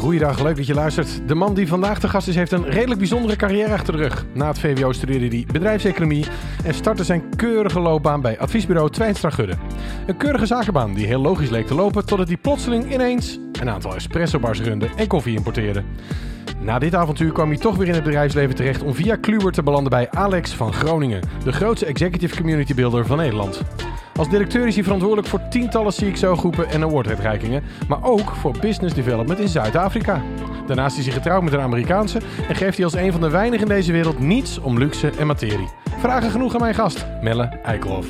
Goeiedag, leuk dat je luistert. De man die vandaag te gast is, heeft een redelijk bijzondere carrière achter de rug. Na het VWO studeerde hij bedrijfseconomie en startte zijn keurige loopbaan bij adviesbureau Twijnstra Gudde. Een keurige zakenbaan die heel logisch leek te lopen, totdat hij plotseling ineens een aantal espressobars runde en koffie importeerde. Na dit avontuur kwam hij toch weer in het bedrijfsleven terecht om via Kluwer te belanden bij Alex van Groningen, de grootste executive community builder van Nederland. Als directeur is hij verantwoordelijk voor tientallen CXO-groepen en awarduitreikingen, maar ook voor business development in Zuid-Afrika. Daarnaast is hij getrouwd met een Amerikaanse en geeft hij als een van de weinigen in deze wereld niets om luxe en materie. Vragen genoeg aan mijn gast, Melle Eikelhoff.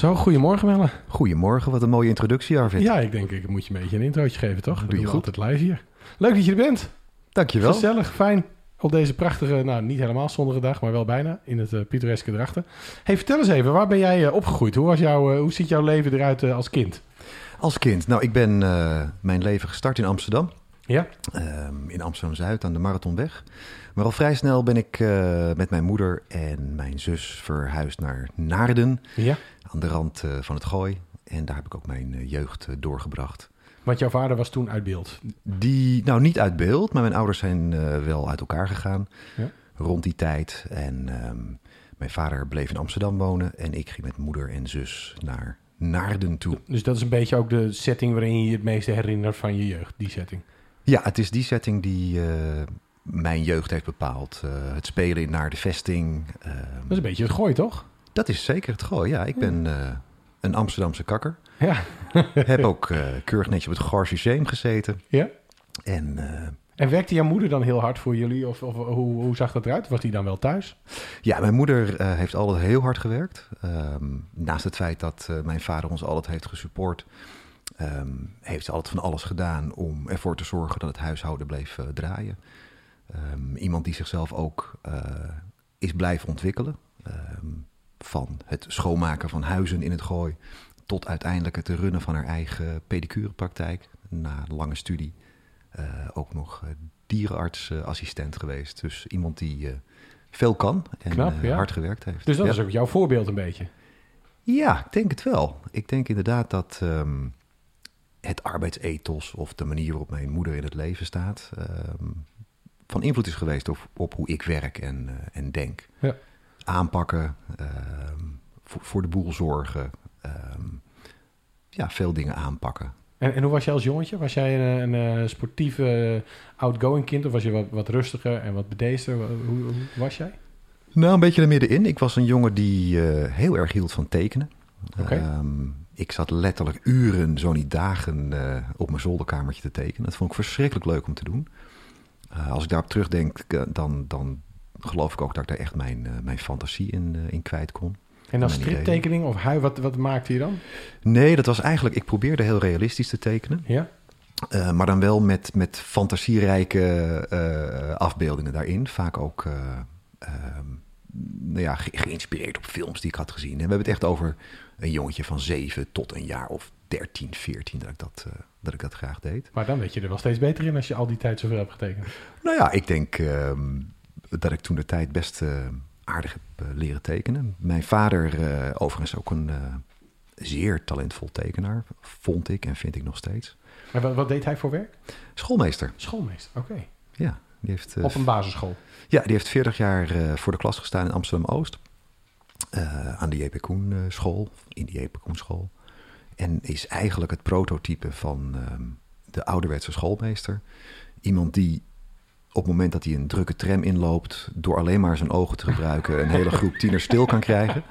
Zo, goedemorgen Melle. Goedemorgen, wat een mooie introductie, Arvid. Ja, ik denk ik moet je een beetje een introotje geven, toch? Doe je goed. altijd live hier. Leuk dat je er bent. Dankjewel. Gezellig, fijn. Op deze prachtige, nou niet helemaal zonnige dag, maar wel bijna, in het eh, pittoreske Drachten. Hey, vertel eens even, waar ben jij eh, opgegroeid? Hoe, was jouw, eh, hoe ziet jouw leven eruit als kind? Als kind, nou, ik ben mijn leven gestart in Amsterdam. Ja? ehm, in Amsterdam-Zuid aan de Marathonweg. Maar al vrij snel ben ik met mijn moeder en mijn zus verhuisd naar Naarden, Ja? Aan de rand eh, van het Gooi. En daar heb ik ook mijn eh, jeugd eh, doorgebracht. Want jouw vader was toen uit beeld. Die, nou niet uit beeld, maar mijn ouders zijn wel uit elkaar gegaan Ja. rond die tijd. En ehm, mijn vader bleef in Amsterdam wonen en ik ging met moeder en zus naar Naarden toe. Dus dat is een beetje ook de setting waarin je je het meeste herinnert van je jeugd, die setting. Ja, het is die setting die mijn jeugd heeft bepaald. Het spelen in naar de vesting. ehm, Dat is een beetje het gooi, toch? Dat is zeker het gooi. Ja, ik ben eh, een Amsterdamse kakker. Ja. Heb ook eh, keurig netjes op het Museum gezeten. ja? En eh, En werkte jouw moeder dan heel hard voor jullie? Of, of hoe, hoe zag dat eruit? Was die dan wel thuis? ja, mijn moeder heeft altijd heel hard gewerkt. Ehm, naast het feit dat mijn vader ons altijd heeft gesupport... ehm, heeft ze altijd van alles gedaan om ervoor te zorgen dat het huishouden bleef draaien. Ehm, iemand die zichzelf ook is blijven ontwikkelen. Ehm, van het schoonmaken van huizen in het gooi tot uiteindelijk het runnen van haar eigen pedicurepraktijk. Na een lange studie eh, ook nog eh, dierenartsassistent geweest. Dus iemand die eh, veel kan en Knap, ja. hard gewerkt heeft. Dus dat ja. is ook jouw voorbeeld een beetje. Ja, ik denk het wel. Ik denk inderdaad dat ehm, het arbeidsethos of de manier waarop mijn moeder in het leven staat... ehm, van invloed is geweest op, op hoe ik werk en, en denk. Ja. Aanpakken, ehm, voor, voor de boel zorgen, ehm, ja, veel dingen aanpakken. En, en hoe was jij als jongetje? Was jij een, een, eh, sportief, eh, outgoing kind? Of was je wat, wat rustiger en wat bedeesder? Hoe, hoe, hoe was jij? Nou, een beetje er middenin. Ik was een jongen die eh, heel erg hield van tekenen. Ehm, ik zat letterlijk uren, zo niet dagen, op mijn zolderkamertje te tekenen. Dat vond ik verschrikkelijk leuk om te doen. Als ik daarop terugdenk, dan, dan geloof ik ook dat ik daar echt mijn, eh, mijn fantasie in, eh, in kwijt kon. En dan striptekening of hui, wat, wat maakte je dan? Nee, dat was eigenlijk... Ik probeerde heel realistisch te tekenen. Ja? Eh, maar dan wel met, met fantasierijke afbeeldingen daarin. Vaak ook eh, ehm, nou ja, ge- geïnspireerd op films die ik had gezien. En we hebben het echt over een jongetje van 7 tot een jaar of 13, 14 dat ik dat, dat, ik dat graag deed. Maar dan weet je er wel steeds beter in als je al die tijd zoveel hebt getekend. Nou ja, ik denk ehm, dat ik toen de tijd best eh, aardig heb eh, leren tekenen. Mijn vader, eh, overigens ook een zeer talentvol tekenaar, vond ik en vind ik nog steeds. Maar wat, deed hij voor werk? Schoolmeester, Schoolmeester, oké. ja. Die heeft, Op een basisschool. Ja, die heeft 40 jaar voor de klas gestaan in Amsterdam-Oost. Eh, aan de J.P. Koen school, in de J.P. Koen school. En is eigenlijk het prototype van ehm, de ouderwetse schoolmeester. Iemand die op het moment dat hij een drukke tram inloopt... door alleen maar zijn ogen te gebruiken... een hele groep tieners stil kan krijgen.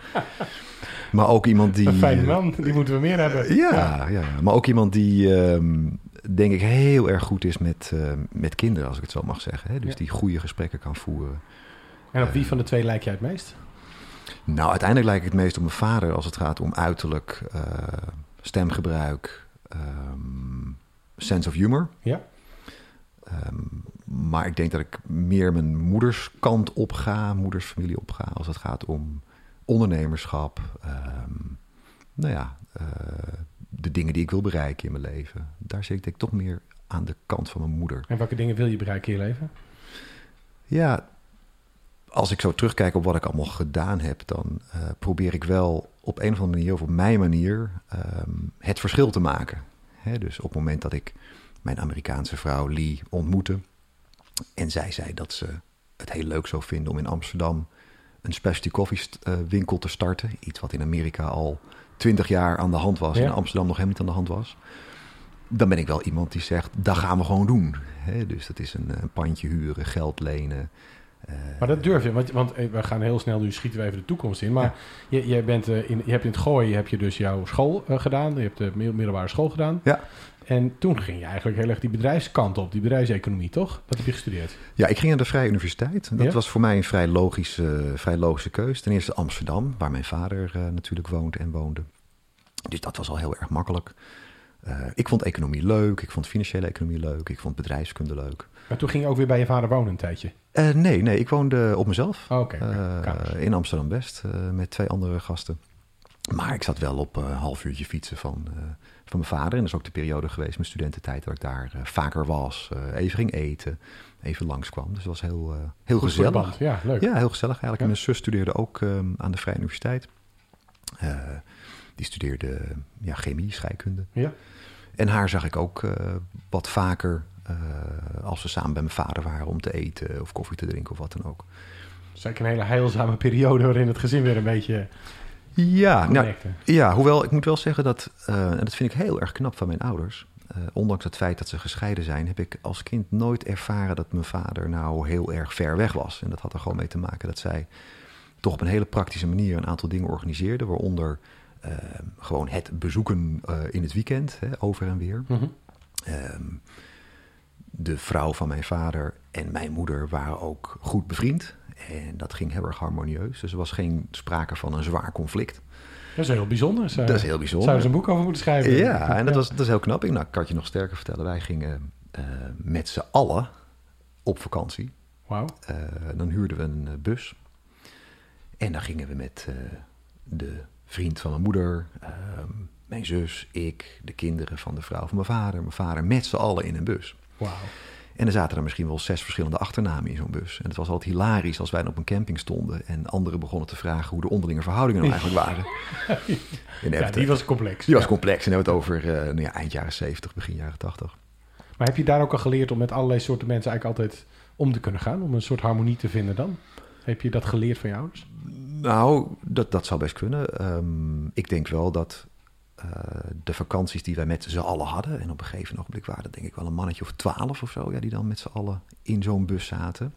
Maar ook iemand die... Een fijne man, die moeten we meer hebben. Ja, ja. maar ook iemand die, ehm, denk ik, heel erg goed is met, eh, met kinderen, als ik het zo mag zeggen. Hè? Dus Ja. die goede gesprekken kan voeren. En op wie van de twee lijk jij het meest? Nou, uiteindelijk lijkt ik het meest op mijn vader als het gaat om uiterlijk, eh, stemgebruik, ehm, sense of humor. Ja? Ehm, maar ik denk dat ik meer mijn moeders kant op ga, moeders familie op ga, als het gaat om ondernemerschap. ehm, nou ja, eh, de dingen die ik wil bereiken in mijn leven. Daar zit ik denk ik toch meer aan de kant van mijn moeder. En welke dingen wil je bereiken in je leven? Ja, als ik zo terugkijk op wat ik allemaal gedaan heb, dan eh, probeer ik wel op een of andere manier, of op mijn manier, ehm, het verschil te maken. Hè, dus op het moment dat ik mijn Amerikaanse vrouw Lee ontmoette en zij zei dat ze het heel leuk zou vinden om in Amsterdam een specialty coffee eh, winkel te starten. Iets wat in Amerika al twintig jaar aan de hand was en in Amsterdam nog helemaal niet aan de hand was. Dan ben ik wel iemand die zegt, dat gaan we gewoon doen. dus dat is een, een pandje huren, geld lenen, uh, maar dat durf je, want, want eh, we gaan heel snel, nu schieten we even de toekomst in. Maar je, je, bent, in, je hebt in het gooien heb je dus jouw school gedaan. Je hebt de middelbare school gedaan. Ja. En toen ging je eigenlijk heel erg die bedrijfskant op, die bedrijfseconomie, toch? Dat heb je gestudeerd. Ja, ik ging naar de Vrije Universiteit. Dat was voor mij een vrij logische, vrij logische keuze. Ten eerste Amsterdam, waar mijn vader natuurlijk woont en woonde. Dus dat was al heel erg makkelijk. ik vond economie leuk, ik vond financiële economie leuk, ik vond bedrijfskunde leuk. Maar toen ging je ook weer bij je vader wonen een tijdje? Uh, nee, nee, ik woonde op mezelf. Oh, okay, uh, in Amsterdam-West uh, met twee andere gasten. Maar ik zat wel op een half uurtje fietsen van, van mijn vader. En dat is ook de periode geweest, mijn studententijd, dat ik daar vaker was. even ging eten, even langskwam. Dus het was heel, heel gezellig. Ja, leuk. Ja, heel gezellig eigenlijk. Ja. Mijn zus studeerde ook aan de Vrije Universiteit. die studeerde ja, chemie, scheikunde. Ja. En haar zag ik ook wat vaker als we samen bij mijn vader waren om te eten of koffie te drinken of wat dan ook. Het is eigenlijk een hele heilzame periode waarin het gezin weer een beetje. Ja, nou, ja, hoewel ik moet wel zeggen dat, uh, en dat vind ik heel erg knap van mijn ouders. Uh, ondanks het feit dat ze gescheiden zijn, heb ik als kind nooit ervaren dat mijn vader nou heel erg ver weg was. En dat had er gewoon mee te maken dat zij toch op een hele praktische manier een aantal dingen organiseerden, waaronder gewoon het bezoeken in het weekend, hè, over en weer. Mm -hmm de vrouw van mijn vader en mijn moeder waren ook goed bevriend. En dat ging heel erg harmonieus. Dus er was geen sprake van een zwaar conflict. Dat is heel bijzonder. Zou, dat is heel bijzonder. Zou ze een boek over moeten schrijven? Ja, en dat, Was, dat is heel knap. Ik, nou, kan je nog sterker vertellen. Wij gingen uh, met z'n allen op vakantie. Wauw. Uh, dan huurden we een uh, bus. En dan gingen we met de vriend van mijn moeder, ehm, mijn zus, ik, de kinderen van de vrouw van mijn vader, mijn vader, met z'n allen in een bus. Wow. En er zaten er misschien wel zes verschillende achternamen in zo'n bus. En het was altijd hilarisch als wij op een camping stonden en anderen begonnen te vragen hoe de onderlinge verhoudingen nou eigenlijk waren. ja, die was complex. Die was complex. En hebben we het over uh, nou ja, eind jaren 70, begin jaren 80. Maar heb je daar ook al geleerd om met allerlei soorten mensen eigenlijk altijd om te kunnen gaan? Om een soort harmonie te vinden dan? Heb je dat geleerd van je ouders? Nou, dat, dat zou best kunnen. Um, ik denk wel dat uh, de vakanties die wij met z'n allen hadden. En op een gegeven ogenblik waren dat denk ik wel een mannetje of twaalf of zo, ja, die dan met z'n allen in zo'n bus zaten.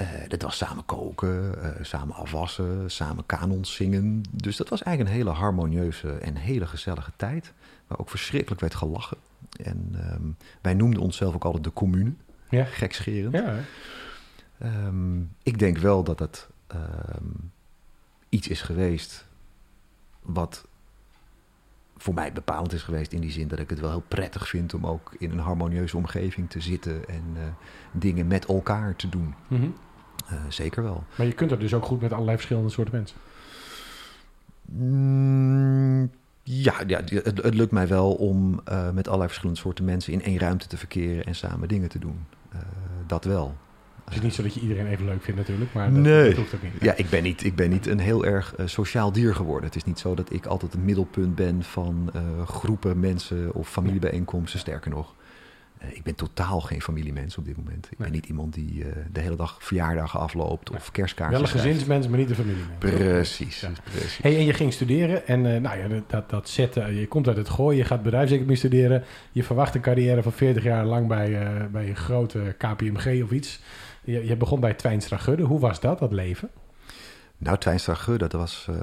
Uh, dat was samen koken, uh, samen afwassen, samen kanons zingen. Dus dat was eigenlijk een hele harmonieuze en hele gezellige tijd. Waar ook verschrikkelijk werd gelachen. En um, wij noemden onszelf ook altijd de commune. Ja. Gekscherend. Ja. Um, ik denk wel dat het um, iets is geweest wat voor mij bepalend is geweest in die zin dat ik het wel heel prettig vind om ook in een harmonieuze omgeving te zitten en uh, dingen met elkaar te doen. Mm -hmm. uh, zeker wel. Maar je kunt er dus ook goed met allerlei verschillende soorten mensen. Mm, ja, ja het, het, lukt mij wel om uh, met allerlei verschillende soorten mensen in één ruimte te verkeren en samen dingen te doen. dat wel. Het is niet zo dat je iedereen even leuk vindt natuurlijk, maar dat, nee. dat hoeft ook niet. Ja, ik ben niet, ik ben niet een heel erg uh, sociaal dier geworden. Het is niet zo dat ik altijd het middelpunt ben van uh, groepen mensen of familiebijeenkomsten. Sterker nog, uh, ik ben totaal geen familiemens op dit moment. Ik nee. ben niet iemand die de hele dag verjaardagen afloopt of nee. Wel een gezinsmens, maar niet een familiemens. Precies, ja. precies. Hey, en je ging studeren en nou ja, dat, dat zetten, je komt uit het gooien, je gaat bedrijfseconomie studeren. Je verwacht een carrière van 40 jaar lang bij, bij een grote KPMG of iets. Je, je begon bij Twijnstra Gudde. Hoe was dat, dat leven? Nou, Twijnstra Gudde, dat was, uh,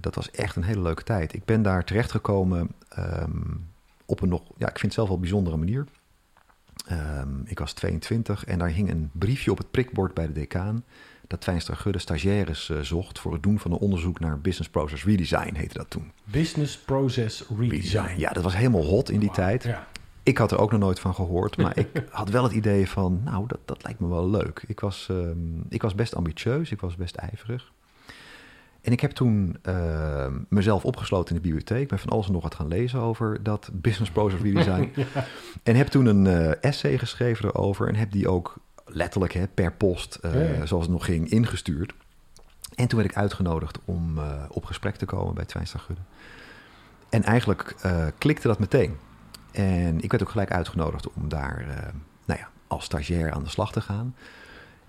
dat was echt een hele leuke tijd. Ik ben daar terechtgekomen um, op een nog, ja, ik vind het zelf wel bijzondere manier. Um, ik was 22 en daar hing een briefje op het prikbord bij de decaan dat Twijnstra Gudde stagiaires uh, zocht voor het doen van een onderzoek naar business process redesign, heette dat toen. Business process redesign. Ja, dat was helemaal hot in die wow, tijd. Ja. Ik had er ook nog nooit van gehoord, maar ik had wel het idee van, nou, dat, dat lijkt me wel leuk. Ik was, um, ik was best ambitieus, ik was best ijverig. En ik heb toen uh, mezelf opgesloten in de bibliotheek. Ik ben van alles en nog wat gaan lezen over dat business process redesign. ja. En heb toen een uh, essay geschreven erover en heb die ook letterlijk hè, per post, uh, ja. zoals het nog ging, ingestuurd. En toen werd ik uitgenodigd om uh, op gesprek te komen bij Twijnstra Gudde. En eigenlijk klikte dat meteen. En ik werd ook gelijk uitgenodigd om daar uh, nou ja, als stagiair aan de slag te gaan.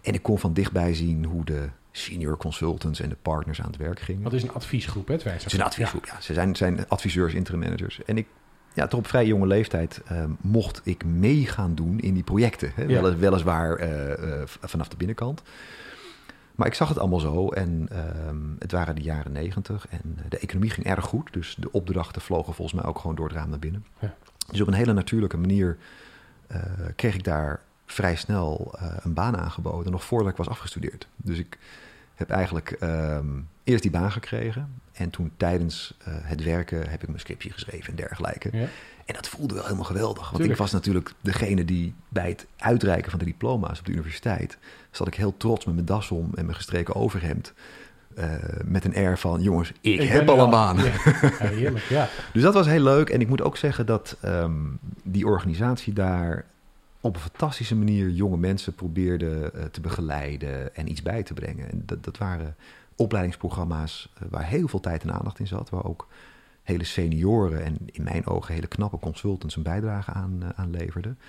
En ik kon van dichtbij zien hoe de senior consultants en de partners aan het werk gingen. Wat is een adviesgroep, hè? Het is een adviesgroep, ja. ja. Ze zijn, zijn adviseurs, interim managers. En ik, ja, toch op vrij jonge leeftijd uh, mocht ik mee gaan doen in die projecten. Hè? Ja. weliswaar uh, vanaf de binnenkant. Maar ik zag het allemaal zo en um, het waren de jaren negentig en de economie ging erg goed. Dus de opdrachten vlogen volgens mij ook gewoon door het raam naar binnen. Ja. Dus op een hele natuurlijke manier kreeg ik daar vrij snel een baan aangeboden, nog voordat ik was afgestudeerd. Dus ik heb eigenlijk um, eerst die baan gekregen. En toen tijdens uh, het werken heb ik mijn scriptje geschreven en dergelijke. Ja. En dat voelde wel helemaal geweldig. Want Tuurlijk. ik was natuurlijk degene die bij het uitreiken van de diploma's op de universiteit... zat ik heel trots met mijn das om en mijn gestreken overhemd... Uh, met een air van, jongens, ik, ik heb al een baan. Ja. ja, heerlijk, ja. dus dat was heel leuk. En ik moet ook zeggen dat um, die organisatie daar op een fantastische manier jonge mensen probeerde uh, te begeleiden en iets bij te brengen. En dat, dat waren opleidingsprogramma's uh, waar heel veel tijd en aandacht in zat, waar ook hele senioren en in mijn ogen hele knappe consultants een bijdrage aan, uh, aan leverden.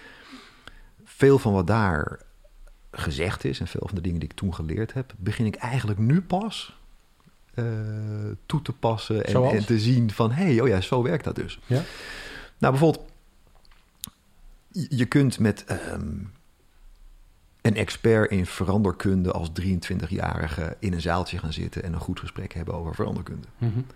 Veel van wat daar gezegd is en veel van de dingen die ik toen geleerd heb, begin ik eigenlijk nu pas toe te passen en, en, te zien van hé, hey, oh ja, zo werkt dat dus. Ja? Nou, bijvoorbeeld je kunt met um, een expert in veranderkunde als 23-jarige in een zaaltje gaan zitten en een goed gesprek hebben over veranderkunde. Mm -hmm.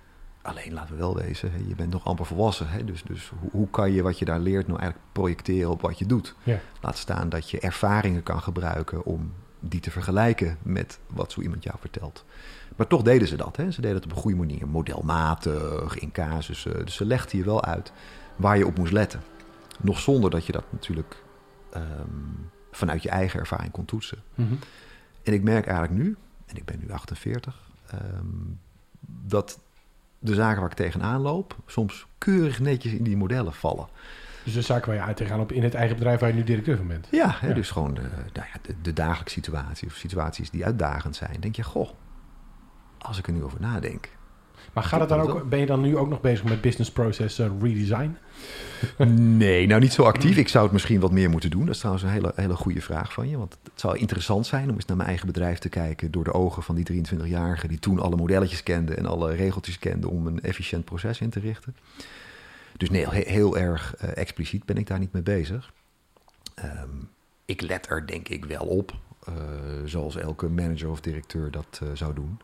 Alleen laten we wel wezen, je bent nog amper volwassen. Hè? Dus, dus hoe, hoe, kan je wat je daar leert nou eigenlijk projecteren op wat je doet? Ja. Laat staan dat je ervaringen kan gebruiken om die te vergelijken met wat zo iemand jou vertelt. Maar toch deden ze dat. Hè? Ze deden het op een goede manier, modelmatig, in casussen. Dus ze legden je wel uit waar je op moest letten. Nog zonder dat je dat natuurlijk um, vanuit je eigen ervaring kon toetsen. Mm -hmm. En ik merk eigenlijk nu, en ik ben nu 48, um, dat de zaken waar ik tegenaan loop soms keurig netjes in die modellen vallen. Dus de zaken waar je uit tegenaan op in het eigen bedrijf waar je nu directeur van bent. Ja, hè, ja. dus gewoon de, nou ja, de, de dagelijkse situatie of situaties die uitdagend zijn. Denk je, goh, als ik er nu over nadenk, maar gaat het dan ook, ben je dan nu ook nog bezig met business process uh, redesign? nee, nou niet zo actief. Ik zou het misschien wat meer moeten doen. Dat is trouwens een hele, hele goede vraag van je. Want het zou interessant zijn om eens naar mijn eigen bedrijf te kijken... door de ogen van die 23-jarige die toen alle modelletjes kende... en alle regeltjes kende om een efficiënt proces in te richten. Dus nee, heel, heel erg uh, expliciet ben ik daar niet mee bezig. Um, ik let er denk ik wel op, uh, zoals elke manager of directeur dat uh, zou doen...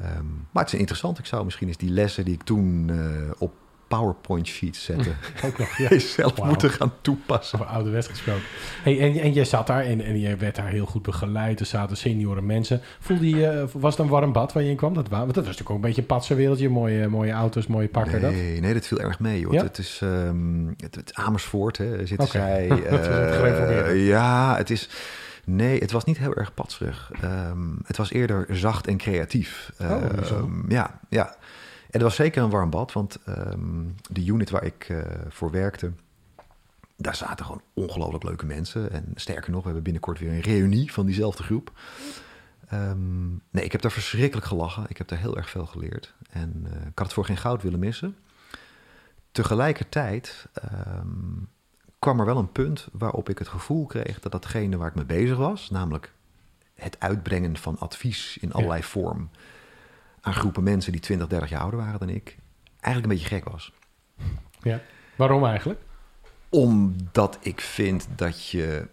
Um, maar het is interessant. Ik zou misschien eens die lessen die ik toen uh, op PowerPoint sheets zette, ook nog, ja. zelf wow. moeten gaan toepassen. Over ouderwets gesproken. Hey, en, en je zat daar en, en je werd daar heel goed begeleid. Er zaten senioren mensen. Voelde je, uh, was het een warm bad waar je in kwam? Dat, want dat was natuurlijk ook een beetje een patse wereldje. Mooie, mooie auto's, mooie pakken. Nee, dat. nee, dat viel erg mee. Ja? Het, is um, het, het Amersfoort, hè, zitten okay. zij. uh, ja, het is... Nee, het was niet heel erg patserig. Um, het was eerder zacht en creatief. Oh, um, ja, ja. En het was zeker een warm bad, want um, de unit waar ik uh, voor werkte, daar zaten gewoon ongelooflijk leuke mensen. En sterker nog, we hebben binnenkort weer een reunie van diezelfde groep. Um, nee, ik heb daar verschrikkelijk gelachen. Ik heb daar heel erg veel geleerd. En uh, ik had het voor geen goud willen missen. Tegelijkertijd um, kwam er wel een punt waarop ik het gevoel kreeg dat datgene waar ik mee bezig was, namelijk het uitbrengen van advies in allerlei ja. vorm aan groepen mensen die 20, 30 jaar ouder waren dan ik, eigenlijk een beetje gek was. Ja, waarom eigenlijk? Omdat ik vind dat je,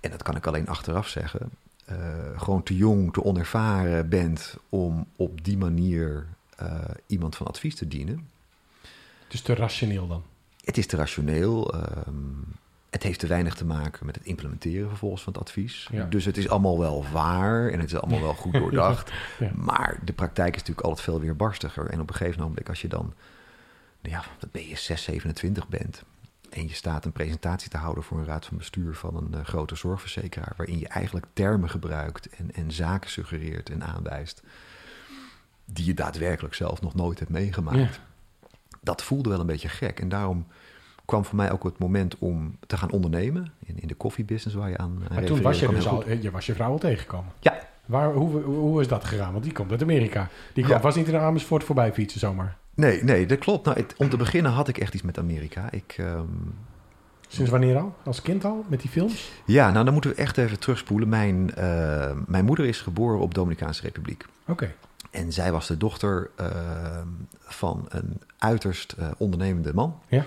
en dat kan ik alleen achteraf zeggen, uh, gewoon te jong, te onervaren bent om op die manier uh, iemand van advies te dienen. Dus te rationeel dan? Het is te rationeel. Um, het heeft te weinig te maken met het implementeren vervolgens van het advies. Ja. Dus het is allemaal wel waar en het is allemaal wel goed doordacht. ja. Maar de praktijk is natuurlijk altijd veel weer barstiger. En op een gegeven moment, als je dan, nou ja, wat ben je, 6, 27 bent... en je staat een presentatie te houden voor een raad van bestuur van een uh, grote zorgverzekeraar... waarin je eigenlijk termen gebruikt en, en zaken suggereert en aanwijst... die je daadwerkelijk zelf nog nooit hebt meegemaakt... Ja dat voelde wel een beetje gek. En daarom kwam voor mij ook het moment om te gaan ondernemen in, in de koffiebusiness waar je aan. Maar toen was je dus al, je was je vrouw al tegengekomen. Ja, Waar, hoe, hoe is dat gegaan? Want die komt uit Amerika. Die kwam Ja. was niet in Amersfoort voorbij fietsen zomaar. Nee, nee, dat klopt. Nou, het- om te beginnen had ik echt iets met Amerika. Ik, ehm, Sinds wanneer al? Als kind al? Met die films? ja, nou dan moeten we echt even terugspoelen. Mijn, eh, mijn moeder is geboren op Dominicaanse Republiek. Oké. En zij was de dochter ehm, van een uiterst eh, ondernemende man. Ja.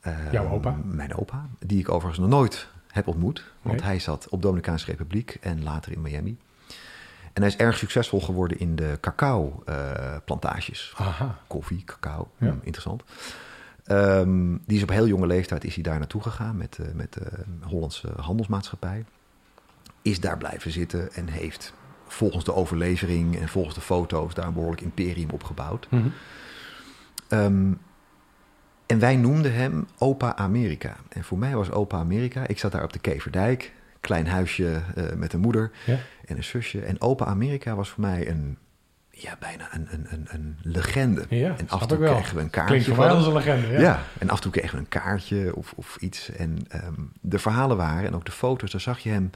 Ehm, Jouw opa? Mijn opa, die ik overigens nog nooit heb ontmoet. Want Nee. hij zat op Dominicaanse Republiek en later in Miami. En hij is erg succesvol geworden in de cacao-plantages. Aha. Koffie, cacao, Ja. hm, interessant. Ehm, die is op heel jonge leeftijd is hij daar naartoe gegaan met, eh, met de Hollandse handelsmaatschappij. Is daar blijven zitten en heeft volgens de overlevering en volgens de foto's daar een behoorlijk imperium opgebouwd. Mhm. Ehm, en wij noemden hem Opa Amerika. En voor mij was Opa Amerika, ik zat daar op de Keverdijk, klein huisje eh, met een moeder Ja. en een zusje. En Opa Amerika was voor mij een, ja, bijna een, een, een, een legende. Ja, en af en toe kregen we een kaartje Klinkt voor mij als een legende. Ja. Ja. en af en toe kregen we een kaartje of, of iets. En ehm, de verhalen waren, en ook de foto's, daar zag je hem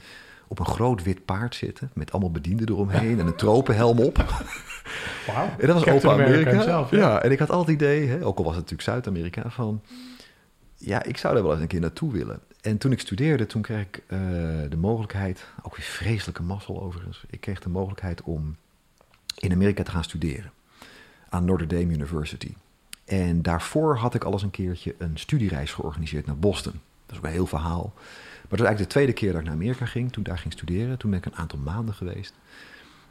op een groot wit paard zitten... met allemaal bedienden eromheen en een tropenhelm op. Wauw. En dat was Captain Opa Amerika. ja. ja. en ik had altijd het idee, hè, ook al was het natuurlijk Zuid-Amerika, van... ja, ik zou daar wel eens een keer naartoe willen. En toen ik studeerde, toen kreeg ik eh, de mogelijkheid... ook weer vreselijke mazzel overigens. Ik kreeg de mogelijkheid om in Amerika te gaan studeren. Aan Notre Dame University. En daarvoor had ik al eens een keertje een studiereis georganiseerd naar Boston. Dat is ook een heel verhaal. Maar dat was eigenlijk de tweede keer dat ik naar Amerika ging, toen daar ging studeren. Toen ben ik een aantal maanden geweest.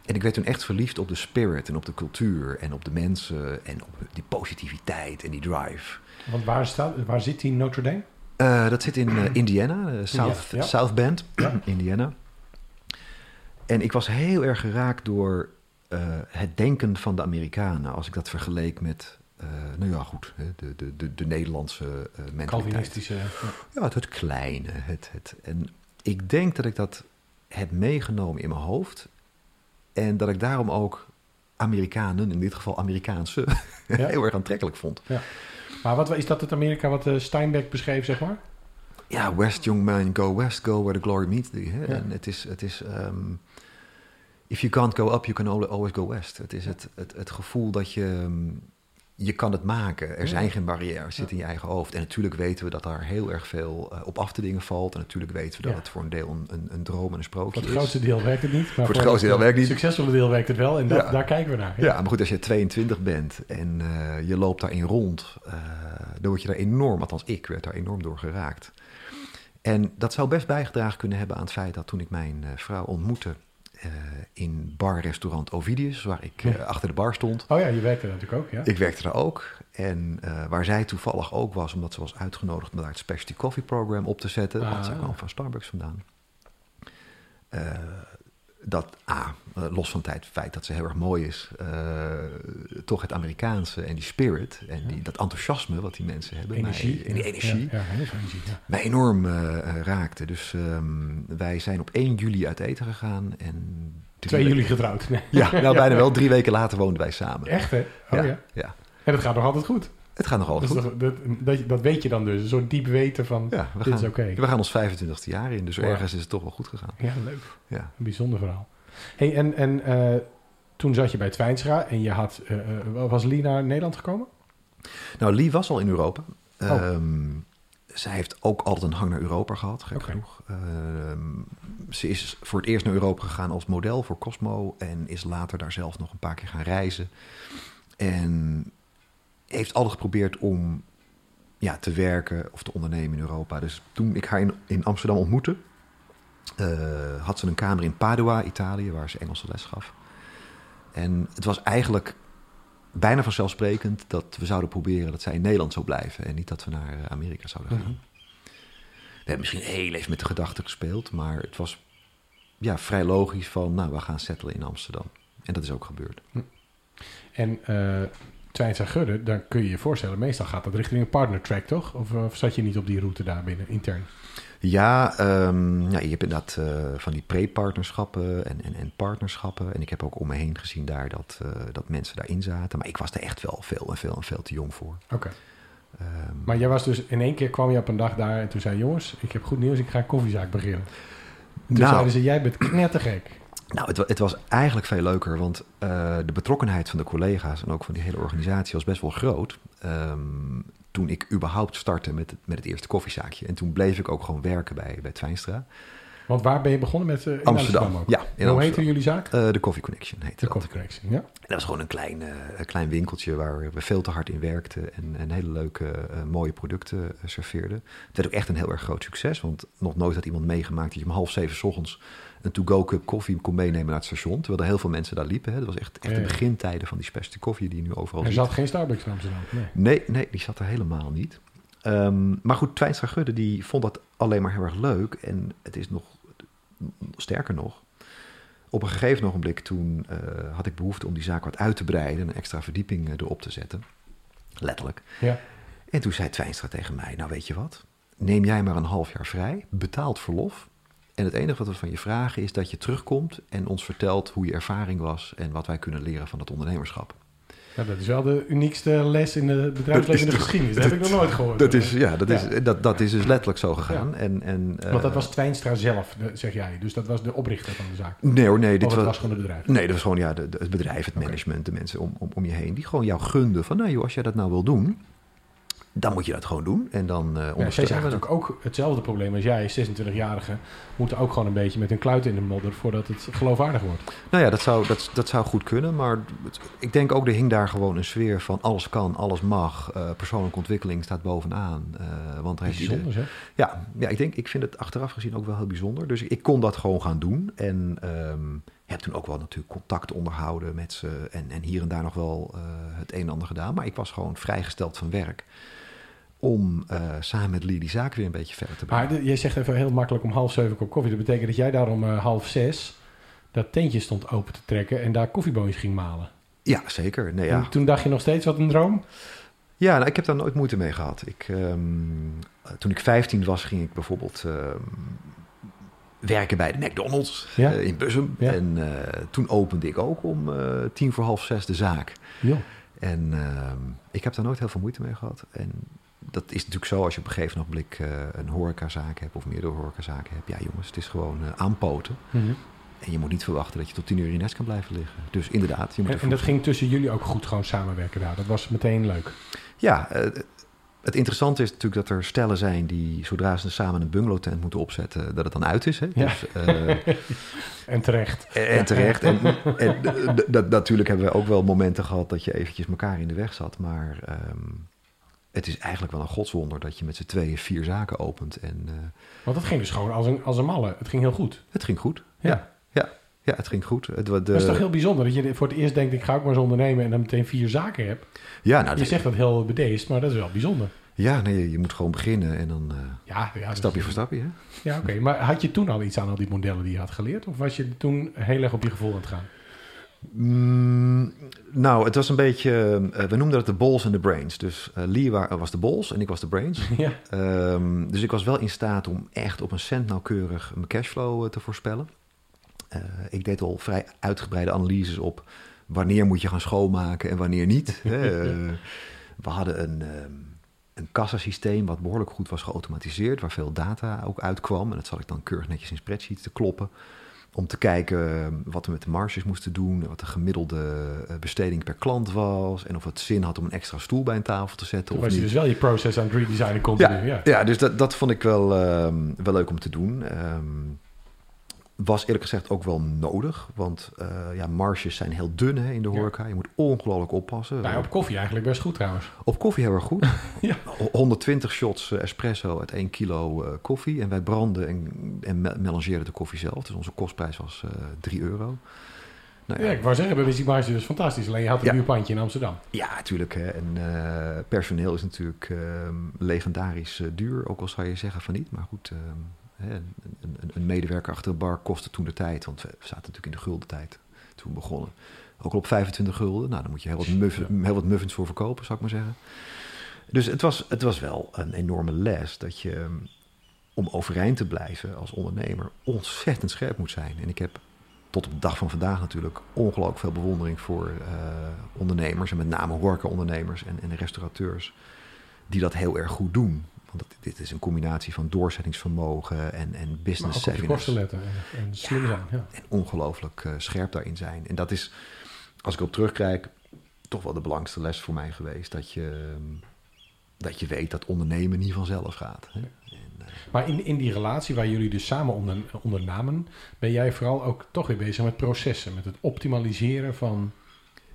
En ik werd toen echt verliefd op de spirit en op de cultuur en op de mensen en op die positiviteit en die drive. Want waar, staat, waar zit die Notre Dame? Eh, dat zit in eh, Indiana, eh, South, ja. South Bend, Ja. Indiana. En ik was heel erg geraakt door het denken van de Amerikanen. Als ik dat vergeleek met, eh, nou ja goed, hè, de, de, de, de Nederlandse eh mentaliteit. Calvinistische. Ja. Ja, het, het kleine. Het, het, en ik denk dat ik dat heb meegenomen in mijn hoofd. En dat ik daarom ook Amerikanen, in dit geval Amerikaanse, Ja. heel erg aantrekkelijk vond. Maar wat is dat het Amerika wat eh, Steinbeck beschreef, zeg maar? Ja, West, young man, go west, go where the glory meets thee. Hè? Ja. En het is, het is ehm, if you can't go up, you can al- always go west. Het is het, het, het gevoel dat je, ehm, je kan het maken. Er zijn geen barrières, het zit in je eigen hoofd. En natuurlijk weten we dat daar heel erg veel eh, op af te dingen valt. En natuurlijk weten we dat Ja. het voor een deel een, een, een droom en een sprookje Voor het is. grootste deel werkt het niet. Maar het grootste deel werkt niet. succesvolle deel werkt het wel. En dat, Ja. daar kijken we naar. Ja, maar goed, als je 22 bent en eh, je loopt daarin rond, eh, dan word je daar enorm, althans ik werd daar enorm door geraakt. En dat zou best bijgedragen kunnen hebben aan het feit dat toen ik mijn vrouw ontmoette in bar-restaurant Ovidius, waar ik eh, Ja. achter de bar stond. Oh ja, je werkt er natuurlijk ook, ja. Ik werkte daar ook. En eh, waar zij toevallig ook was, omdat ze was uitgenodigd om daar het Specialty Coffee Program op te zetten. Want Ah. zij kwam van Starbucks vandaan. Dat, A, eh, los van het feit- dat ze heel erg mooi is, eh, toch het Amerikaanse en die spirit en die, dat enthousiasme wat die mensen hebben. Energie. Mij, en die energie. Ja, ja, energie. Mij enorm eh, raakte. Dus ehm, wij zijn op 1 juli uit eten gegaan. En drie 2 juli getrouwd. Nee. Ja, nou bijna wel. Drie weken later woonden wij samen. Echt, hè? Oh ja. ja, ja. En dat gaat nog altijd goed. Het gaat nog altijd Dus goed. dat, dat, dat, dat weet je dan dus. Een soort diep weten van, Ja, we dit gaan, is oké. we gaan ons 25e jaar in, dus ergens is het toch wel goed gegaan. Ja, leuk. Ja. Een bijzonder verhaal. Hey, en en eh, toen zat je bij Twijnsra en je had, eh, eh, was Lee naar Nederland gekomen? Nou, Lee was al in Europa. Oh. Ehm, zij heeft ook altijd een hang naar Europa gehad, gek genoeg. Ehm, ze is voor het eerst naar Europa gegaan als model voor Cosmo en is later daar zelf nog een paar keer gaan reizen. En heeft altijd geprobeerd om ja, te werken of te ondernemen in Europa. Dus toen ik haar in, in Amsterdam ontmoette, eh, had ze een kamer in Padua, Italië, waar ze Engelse les gaf. En het was eigenlijk bijna vanzelfsprekend dat we zouden proberen dat zij in Nederland zou blijven en niet dat we naar eh, Amerika zouden gaan. Mhm. We hebben misschien heel even met de gedachte gespeeld, maar het was ja, vrij logisch van, nou, we gaan settelen in Amsterdam. En dat is ook gebeurd. En uh, Twijnsra Gudde, dan kun je je voorstellen, meestal gaat dat richting een partner track, toch? Of, of zat je niet op die route daar binnen, intern? Ja, ehm, ja je hebt inderdaad eh, van die pre-partnerschappen en, en, en partnerschappen. En ik heb ook om me heen gezien daar dat, eh, dat mensen daarin zaten. Maar ik was er echt wel veel en veel en veel te jong voor. Oké. Ehm, Maar jij was dus in één keer kwam je op een dag daar en toen zei jongens, ik heb goed nieuws, ik ga een koffiezaak beginnen. En toen Nou. zeiden ze, jij bent knettergek. Nou, het, het, was eigenlijk veel leuker, want uh, de betrokkenheid van de collega's en ook van die hele organisatie was best wel groot. Um, toen ik überhaupt startte met het, met het eerste koffiezaakje. En toen bleef ik ook gewoon werken bij, bij Twijnstra. Want waar ben je begonnen met uh, in Amsterdam? Amsterdam ook? Ja, in Hoe Amsterdam. heette jullie zaak? Uh, de Coffee Connection heette De dat. Coffee Connection, ja. En dat was gewoon een klein, uh, klein winkeltje waar we veel te hard in werkten en, en hele leuke, mooie producten serveerden. Het werd ook echt een heel erg groot succes, want nog nooit had iemand meegemaakt dat je om half zeven s ochtends een to-go cup koffie kon meenemen naar het station. Terwijl er heel veel mensen daar liepen. Hè. Dat was echt, echt Ja, de begintijden van die specialty koffie die je nu overal Er ziet. zat geen Starbucks in Amsterdam. Nee. Nee, nee, die zat er helemaal niet. Um, maar goed, Twijnstra Gudde die vond dat alleen maar heel erg leuk. En het is nog, sterker nog, op een gegeven ogenblik toen uh, had ik behoefte om die zaak wat uit te breiden. en Een extra verdieping uh, erop te zetten. Letterlijk. Ja. En toen zei Twijnstra tegen mij, nou weet je wat, neem jij maar een half jaar vrij, betaald verlof. En het enige wat we van je vragen is dat je terugkomt en ons vertelt hoe je ervaring was en wat wij kunnen leren van het ondernemerschap. Ja, dat is wel de uniekste les in de bedrijfsleven geschiedenis. Dat, heb ik nog nooit gehoord. Dat is, ja, dat, Is, dat, dat is dus letterlijk zo gegaan. Ja. En, en, uh, Want dat was Twijnstra zelf, de- zeg jij. Dus dat was de oprichter van de zaak. Nee hoor, nee. Dit was, was gewoon het bedrijf. nee, dat was gewoon ja, de, de- het bedrijf, het management, de mensen om, om, om je heen. Die gewoon jou gunden van, nou joh, als jij dat nou wil doen, dan moet je dat gewoon doen. En dan uh, Ja, zij dat. natuurlijk ook hetzelfde probleem als jij, 26-jarige, moeten ook gewoon een beetje met een kluit in de modder voordat het geloofwaardig wordt. Nou ja, dat zou, dat, dat zou goed kunnen. Maar het- ik denk ook, er hing daar gewoon een sfeer van alles kan, alles mag. eh, persoonlijke ontwikkeling staat bovenaan. eh, want ieder- Bijzonder, hè? Ja, ja, ik denk, ik vind het achteraf gezien ook wel heel bijzonder. Dus ik kon dat gewoon gaan doen. En ehm, heb toen ook wel natuurlijk contact onderhouden met ze. En, en hier en daar nog wel het een en ander gedaan. Maar ik was gewoon vrijgesteld van werk. Om eh, samen met Lee die zaak weer een beetje verder te brengen. Maar jij zegt even heel makkelijk om half zeven kop koffie. Dat betekent dat jij daar om eh, half zes dat tentje stond open te trekken en daar koffieboontjes ging malen. Ja, zeker. Nee, ja. En toen dacht je nog steeds wat een droom? Ja, nou, ik heb daar nooit moeite mee gehad. Ik, ehm, eh, toen ik 15 was, ging ik bijvoorbeeld ehm, werken bij de McDonald's Ja. in Bussum. Ja. En toen opende ik ook om tien voor half zes de zaak. Ja. En ehm, ik heb daar nooit heel veel moeite mee gehad. En dat is natuurlijk zo als je op een gegeven ogenblik eh, een horecazaak hebt of meerdere horecazaken hebt. Ja jongens, het is gewoon eh, aanpoten. Mhm. En je moet niet verwachten dat je tot tien uur in nest kan blijven liggen. Dus inderdaad, je moet En, en dat ging tussen jullie ook goed gewoon samenwerken daar. Dat was meteen leuk. Ja, eh, het interessante is natuurlijk dat er stellen zijn die zodra ze samen een bungalowtent moeten opzetten, dat het dan uit is. Hè? Ja. Dus, En terecht. en terecht. En, natuurlijk hebben we ook wel momenten gehad dat je eventjes elkaar in de weg zat. Maar ehm, het is eigenlijk wel een godswonder dat je met z'n tweeën vier zaken opent. En eh, Want dat ging dus gewoon als een, als een malle. Het ging heel goed. het ging goed. Ja. Ja, ja, ja, het ging goed. Het, de, Dat is toch heel bijzonder dat je voor het eerst denkt, ik ga ook maar eens ondernemen en dan meteen vier zaken heb. ja, nou, Je dat- zegt dat heel bedeesd, maar dat is wel bijzonder. ja nee, je- moet gewoon beginnen en dan eh, Ja, ja stapje voor stapje. Hè? Ja, oké. Maar had je toen al iets aan al die modellen die je had geleerd? Of was je toen heel erg op je gevoel aan het gaan? Mm, nou, het was een beetje. eh, we noemden dat de balls en de brains. Dus eh, Lee wa- was de balls en ik was de brains. ja. Ehm, dus ik was wel in staat om echt op een cent nauwkeurig mijn cashflow eh, te voorspellen. Eh, ik deed al vrij uitgebreide analyses op wanneer moet je gaan schoonmaken en wanneer niet. hè. Eh, we hadden een, ehm, een kassasysteem wat behoorlijk goed was geautomatiseerd, waar veel data ook uitkwam. En dat zat ik dan keurig netjes in spreadsheets te kloppen. Om te kijken eh, wat we met de marges moesten doen, wat de gemiddelde eh, besteding per klant was. En of het zin had om een extra stoel bij een tafel te zetten Toen of was je niet. dus wel je proces aan het redesignen continu. Ja, Ja, ja. dus dat, dat vond ik wel, ehm, wel leuk om te doen. Ehm, was eerlijk gezegd ook wel nodig. Want eh, ja, marges zijn heel dun hè, in de Ja. horeca. Je moet ongelooflijk oppassen. Nou, op koffie eigenlijk best goed trouwens. Op koffie heel erg goed. Ja. 120 shots eh, espresso uit 1 kilo eh, koffie. En wij branden en, en me- melangeerden de koffie zelf. Dus onze kostprijs was eh 3 euro. Nou Ja, ik wou zeggen, bij Wizzy is dus fantastisch. Alleen je had een Ja. in Amsterdam. Ja, natuurlijk. Hè. En personeel is natuurlijk ehm, legendarisch duur, ook al zou je zeggen van niet. Maar goed, ehm, een, medewerker achter de bar kostte toen de tijd, want we zaten natuurlijk in de gulden tijd toen we begonnen. Ook al op 25 gulden. Nou, dan moet je heel wat, muff- heel wat muffins voor verkopen, zou ik maar zeggen. Dus het was, het was wel een enorme les dat je ehm, om overeind te blijven als ondernemer ontzettend scherp moet zijn. En ik heb tot op de dag van vandaag natuurlijk ongelooflijk veel bewondering voor eh, ondernemers. En met name horeca-ondernemers en, en restaurateurs. Die dat heel erg goed doen. Want dit, dit is een combinatie van doorzettingsvermogen en, en Maar business je savviness. kosten letten en, en slim zijn. Ja. En ongelooflijk eh, scherp daarin zijn. En dat is, als ik op terugkijk, toch wel de belangrijkste les voor mij geweest. Dat je, dat je weet dat ondernemen niet vanzelf gaat. Hè? En, eh, Maar in, in die relatie waar jullie dus samen onder, ondernamen, ben jij vooral ook toch weer bezig met processen, met het optimaliseren van.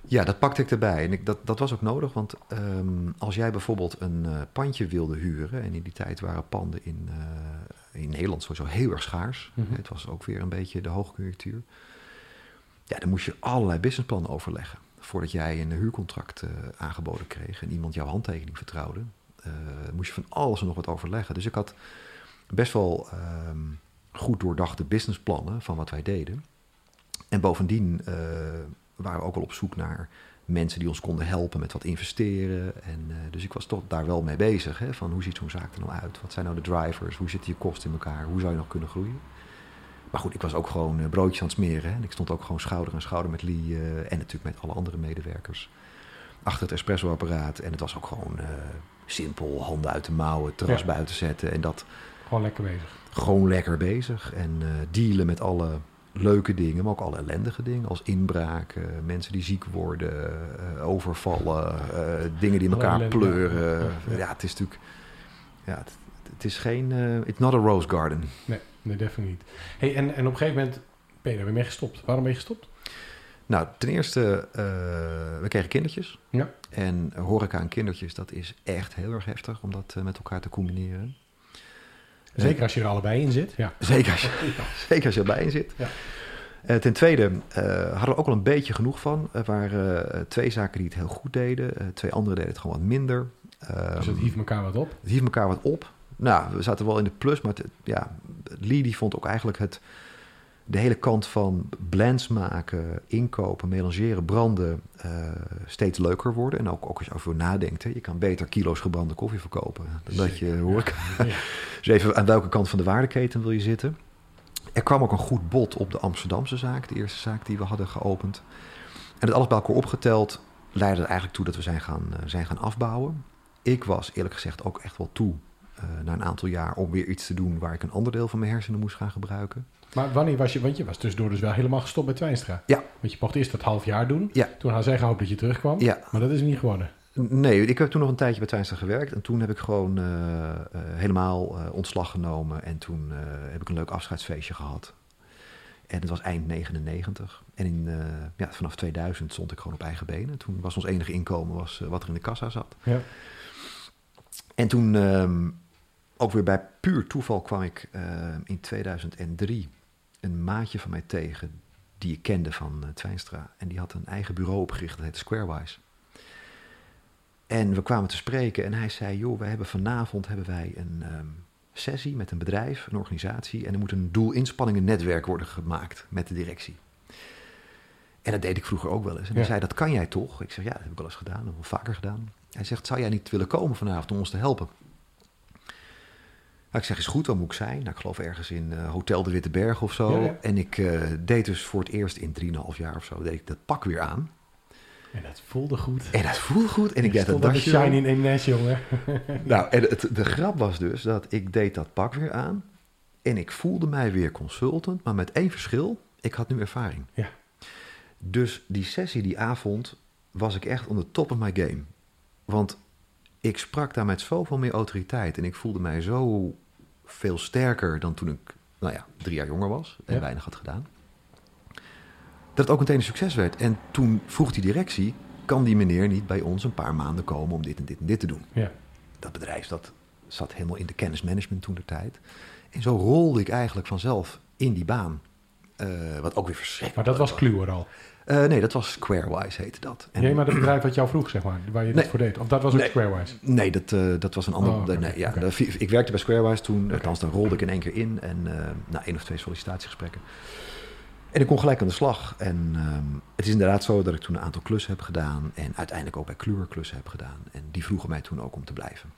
Ja, dat pakte ik erbij. En ik, dat, dat was ook nodig, want ehm, als jij bijvoorbeeld een eh, pandje wilde huren... en in die tijd waren panden in, eh, in Nederland sowieso heel erg schaars. Mhm. Het was ook weer een beetje de hoogconjunctuur. Ja, dan moest je allerlei businessplannen overleggen... voordat jij een huurcontract eh, aangeboden kreeg... en iemand jouw handtekening vertrouwde. moest je van alles en nog wat overleggen. Dus ik had best wel ehm, goed doordachte businessplannen van wat wij deden... En bovendien waren we ook wel op zoek naar mensen die ons konden helpen met wat investeren. En, eh, dus ik was toch daar wel mee bezig. Hè, van hoe ziet zo'n zaak er nou uit? Wat zijn nou de drivers? Hoe zitten je kosten in elkaar? Hoe zou je nog kunnen groeien? Maar goed, ik was ook gewoon eh, broodjes aan het smeren. Hè, en ik stond ook gewoon schouder aan schouder met Lee eh, en natuurlijk met alle andere medewerkers. Achter het espressoapparaat. En het was ook gewoon simpel, handen uit de mouwen, terras Ja. buiten zetten. En dat Gewoon lekker bezig. gewoon lekker bezig. En dealen met alle leuke dingen, maar ook alle ellendige dingen. Als inbraken, mensen die ziek worden, eh, overvallen, eh, dingen die in elkaar pleuren. ja. Het is natuurlijk... Ja, het, het is geen... eh it's not a rose garden. Nee, nee definitely niet. Hey, en, en op een gegeven moment ben je daar weer mee gestopt. Waarom ben je gestopt? Nou, ten eerste, we kregen kindertjes. Ja. En horeca en kindertjes, dat is echt heel erg heftig om dat met elkaar te combineren. Zeker als je er allebei in zit. Ja. Zeker als je, zeker als je erbij in zit. Ja. Eh, ten tweede eh, hadden we ook wel een beetje genoeg van. Er waren eh, twee zaken die het heel goed deden. Twee andere deden het gewoon wat minder. Dus het Ehm, hief elkaar wat op. het hief elkaar wat op. Nou, we zaten wel in de plus, maar het, ja, Lee die vond ook eigenlijk het, de hele kant van blends maken, inkopen, melangeren, branden eh, steeds leuker worden. En ook, ook als je over nadenkt, hè, je kan beter kilo's gebrande koffie verkopen dan dat je horeca. Ja. Dus even aan welke kant van de waardeketen wil je zitten? Er kwam ook een goed bod op de Amsterdamse zaak, de eerste zaak die we hadden geopend. En het alles bij elkaar opgeteld leidde er eigenlijk toe dat we zijn gaan, eh, zijn gaan afbouwen. Ik was eerlijk gezegd ook echt wel toe eh, na een aantal jaar om weer iets te doen waar ik een ander deel van mijn hersenen moest gaan gebruiken. Maar wanneer was je, want je was tussendoor dus wel helemaal gestopt bij Twijnstra. Ja. Want je mocht eerst dat half jaar doen. Ja. Toen hadden zij gehoopt dat je terugkwam. Ja. Maar dat is niet geworden. Nee, ik heb toen nog een tijdje bij Twijnstra gewerkt. En toen heb ik gewoon eh, eh, helemaal eh, ontslag genomen. En toen heb ik een leuk afscheidsfeestje gehad. En het was eind 99. En in, ja, vanaf 2000 stond ik gewoon op eigen benen. Toen was ons enige inkomen was, wat er in de kassa zat. Ja. En toen, ehm, ook weer bij puur toeval, kwam ik in 2003 een maatje van mij tegen... die ik kende van eh, Twijnstra. En die had een eigen bureau opgericht, dat heette Squarewise. En we kwamen te spreken en hij zei: Joh, we hebben vanavond hebben wij een ehm, sessie met een bedrijf, een organisatie. En er moet een doel-inspanningen-netwerk worden gemaakt met de directie. En dat deed ik vroeger ook wel eens. En hij Ja. zei: Dat kan jij toch? Ik zeg: Ja, dat heb ik wel eens gedaan, dat heb ik wel vaker gedaan. Hij zegt: Zou jij niet willen komen vanavond om ons te helpen? Nou, ik zeg: Is goed, waar moet ik zijn? Nou, ik geloof ergens in eh, Hotel de Witte Berg of zo. Ja, ja. En ik eh, deed dus voor het eerst in 3,5 jaar of zo, deed ik dat pak weer aan. En dat voelde goed. En dat voelde goed. En ik deed dat dasje shine in Eemnes, jongen. Nou, en het, de grap was dus dat ik deed dat pak weer aan. En ik voelde mij weer consultant, maar met één verschil. Ik had nu ervaring. Ja. Dus die sessie die avond was ik echt on the top of my game. Want ik sprak daar met zoveel meer autoriteit. En ik voelde mij zo veel sterker dan toen ik, nou ja, drie jaar jonger was. En Ja. weinig had gedaan. Dat het ook meteen een succes werd. En toen vroeg die directie, kan die meneer niet bij ons een paar maanden komen om dit en dit en dit te doen? Ja. dat bedrijf dat zat helemaal in de kennismanagement toen de tijd. En zo rolde ik eigenlijk vanzelf in die baan. Eh, wat ook weer verschrikkelijk Maar dat was Kluwer al. Eh, nee, dat was Squarewise heette dat. En- Nee, maar dat bedrijf wat jou vroeg, zeg maar. Waar je Nee. dit voor deed. Of dat was ook Nee. Squarewise. Nee, dat, eh, dat was een ander. Oh, nee, ja, dat- ik werkte bij Squarewise toen. Althans, dan rolde ik in één keer in. En eh, na één of twee sollicitatiegesprekken. En ik kon gelijk aan de slag. En ehm, het is inderdaad zo dat ik toen een aantal klussen heb gedaan. En uiteindelijk ook bij Kluwer klussen heb gedaan. En die vroegen mij toen ook om te blijven.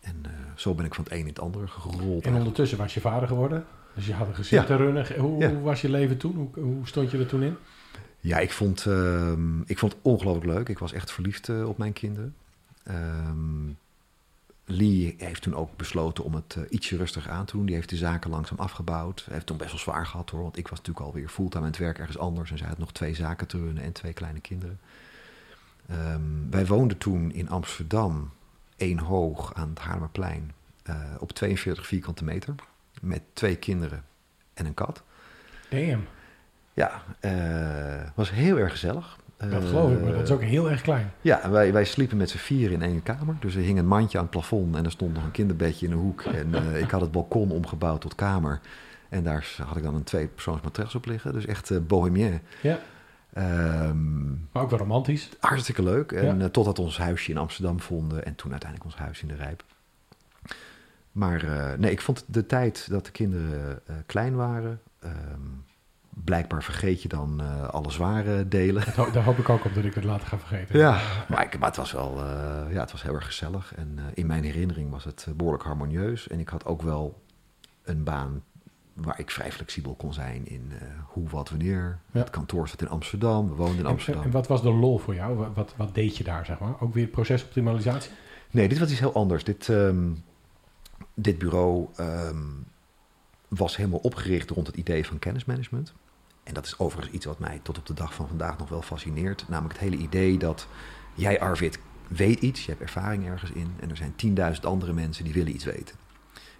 En zo ben ik van het een in het andere gerold. En ondertussen was je vader geworden. Dus je had een gezin Ja. te runnen. Hoe, Ja. hoe was je leven toen? Hoe, hoe stond je er toen in? Ja, ik vond, ehm, ik vond het ongelooflijk leuk. Ik was echt verliefd eh, op mijn kinderen. Ehm, Lee heeft toen ook besloten om het uh, ietsje rustiger aan te doen. Die heeft de zaken langzaam afgebouwd. Heeft toen best wel zwaar gehad hoor. Want ik was natuurlijk alweer fulltime aan het werk ergens anders. En zij had nog twee zaken te runnen en twee kleine kinderen. Um, wij woonden toen in Amsterdam, één hoog aan het Haarlemmerplein. Uh, op 42 vierkante meter. Met twee kinderen en een kat. Damn. Ja, uh, was heel erg gezellig. Dat geloof ik, maar dat is ook heel erg klein. Ja, wij, wij sliepen met z'n vier in één kamer. Dus er hing een mandje aan het plafond en er stond nog een kinderbedje in de hoek. En uh, ik had het balkon omgebouwd tot kamer. En daar had ik dan een tweepersoons matras op liggen. Dus echt uh, bohemien. Ja. Um, maar ook wel romantisch. Hartstikke leuk. En ja. uh, totdat we ons huisje in Amsterdam vonden. En toen uiteindelijk ons huis in de Rijp. Maar nee, ik vond de tijd dat de kinderen klein waren... Um, blijkbaar vergeet je dan uh, alle zware delen. Ho daar hoop ik ook op dat ik het later ga vergeten. Ja, maar, ik, maar het was wel uh, ja, het was heel erg gezellig. En uh, in mijn herinnering was het behoorlijk harmonieus. En ik had ook wel een baan waar ik vrij flexibel kon zijn in hoe, wat, wanneer. Ja. Het kantoor zat in Amsterdam, we woonden in Amsterdam. En, en, wat was de lol voor jou? Wat, wat deed je daar, zeg maar? Ook weer procesoptimalisatie? Nee, dit was iets heel anders. Dit, um, dit bureau um, was helemaal opgericht rond het idee van kennismanagement. En dat is overigens iets wat mij tot op de dag van vandaag nog wel fascineert. Namelijk het hele idee dat jij, Arvid, weet iets, je hebt ervaring ergens in. En er zijn 10.000 andere mensen die willen iets weten.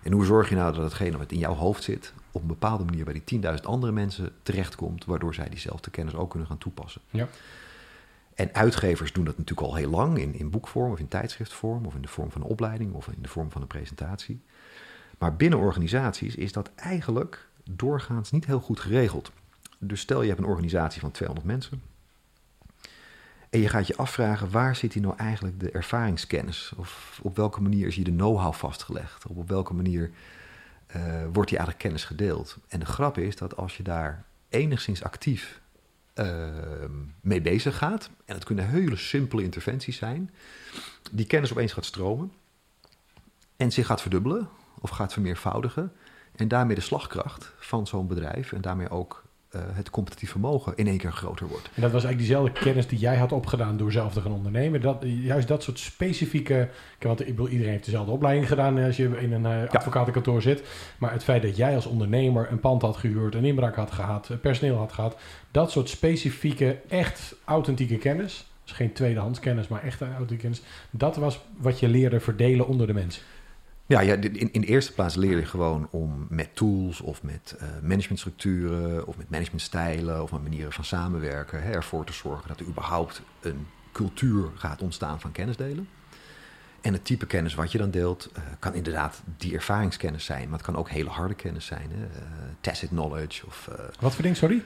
En hoe zorg je nou dat hetgene wat in jouw hoofd zit, op een bepaalde manier bij die 10.000 andere mensen terechtkomt, waardoor zij diezelfde kennis ook kunnen gaan toepassen. Ja. En uitgevers doen dat natuurlijk al heel lang in, in boekvorm of in tijdschriftvorm of in de vorm van een opleiding of in de vorm van een presentatie. Maar binnen organisaties is dat eigenlijk doorgaans niet heel goed geregeld. Dus stel je hebt een organisatie van 200 mensen. En je gaat je afvragen, waar zit hier nou eigenlijk de ervaringskennis? Of op welke manier is hier de know-how vastgelegd? Of op welke manier uh, wordt die eigenlijk kennis gedeeld? En de grap is dat als je daar enigszins actief uh, mee bezig gaat, en dat kunnen hele simpele interventies zijn, die kennis opeens gaat stromen en zich gaat verdubbelen of gaat vermeervoudigen. En daarmee de slagkracht van zo'n bedrijf en daarmee ook uh, het competitief vermogen in één keer groter wordt. En dat was eigenlijk diezelfde kennis die jij had opgedaan door zelf te gaan ondernemen. Dat, juist dat soort specifieke. Want ik bedoel, iedereen heeft dezelfde opleiding gedaan als je in een uh, advocatenkantoor zit. Maar het feit dat jij als ondernemer een pand had gehuurd, een inbraak had gehad, personeel had gehad. Dat soort specifieke, echt authentieke kennis. Dus geen tweedehands kennis, maar echt authentieke kennis. Dat was wat je leerde verdelen onder de mensen. Ja, ja in, in de eerste plaats leer je gewoon om met tools of met uh, managementstructuren of met managementstijlen of met manieren van samenwerken hè, ervoor te zorgen dat er überhaupt een cultuur gaat ontstaan van kennisdelen. En het type kennis wat je dan deelt uh, kan inderdaad die ervaringskennis zijn, maar het kan ook hele harde kennis zijn. Hè? Uh, tacit knowledge of... Uh, wat voor ding, sorry?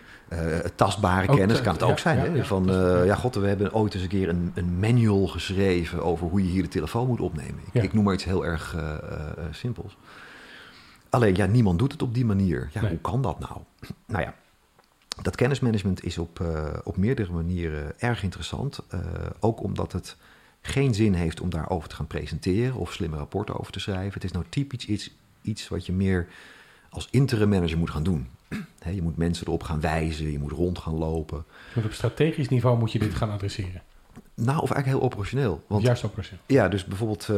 tastbare ook kennis kan het ook zijn. Ja, hè? Ja, van, ja, god, we hebben ooit eens een keer een, een, manual geschreven over hoe je hier de telefoon moet opnemen. Ik, ik noem maar iets heel erg simpels. Alleen, ja, niemand doet het op die manier. Ja, nee. hoe kan dat nou? Nou ja, dat kennismanagement is op, op meerdere manieren erg interessant. ook omdat het geen zin heeft om daarover te gaan presenteren of slimme rapporten over te schrijven. Het is nou typisch iets, iets wat je meer als interim manager moet gaan doen. je moet mensen erop gaan wijzen, je moet rond gaan lopen. Op strategisch niveau moet je dit gaan adresseren? Nou, of eigenlijk heel operationeel. Want, Juist operationeel. Ja, dus bijvoorbeeld uh,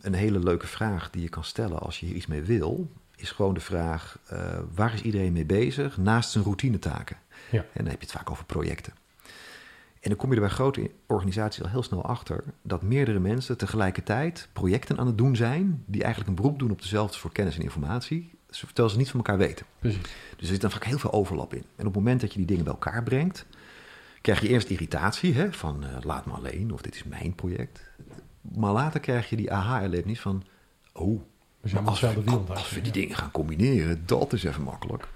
een hele leuke vraag die je kan stellen als je hier iets mee wil, is gewoon de vraag: uh, waar is iedereen mee bezig naast zijn routinetaken? Ja. En dan heb je het vaak over projecten. En dan kom je er bij grote organisaties al heel snel achter dat meerdere mensen tegelijkertijd projecten aan het doen zijn die eigenlijk een beroep doen op dezelfde soort kennis en informatie, terwijl ze niet van elkaar weten. Precies. Dus er zit dan vaak heel veel overlap in. En op het moment dat je die dingen bij elkaar brengt, krijg je eerst irritatie hè, van uh, laat me alleen of dit is mijn project. Maar later krijg je die aha-erlevenis van, oh, we als, we, als, als we die dingen gaan combineren, dat is even makkelijk.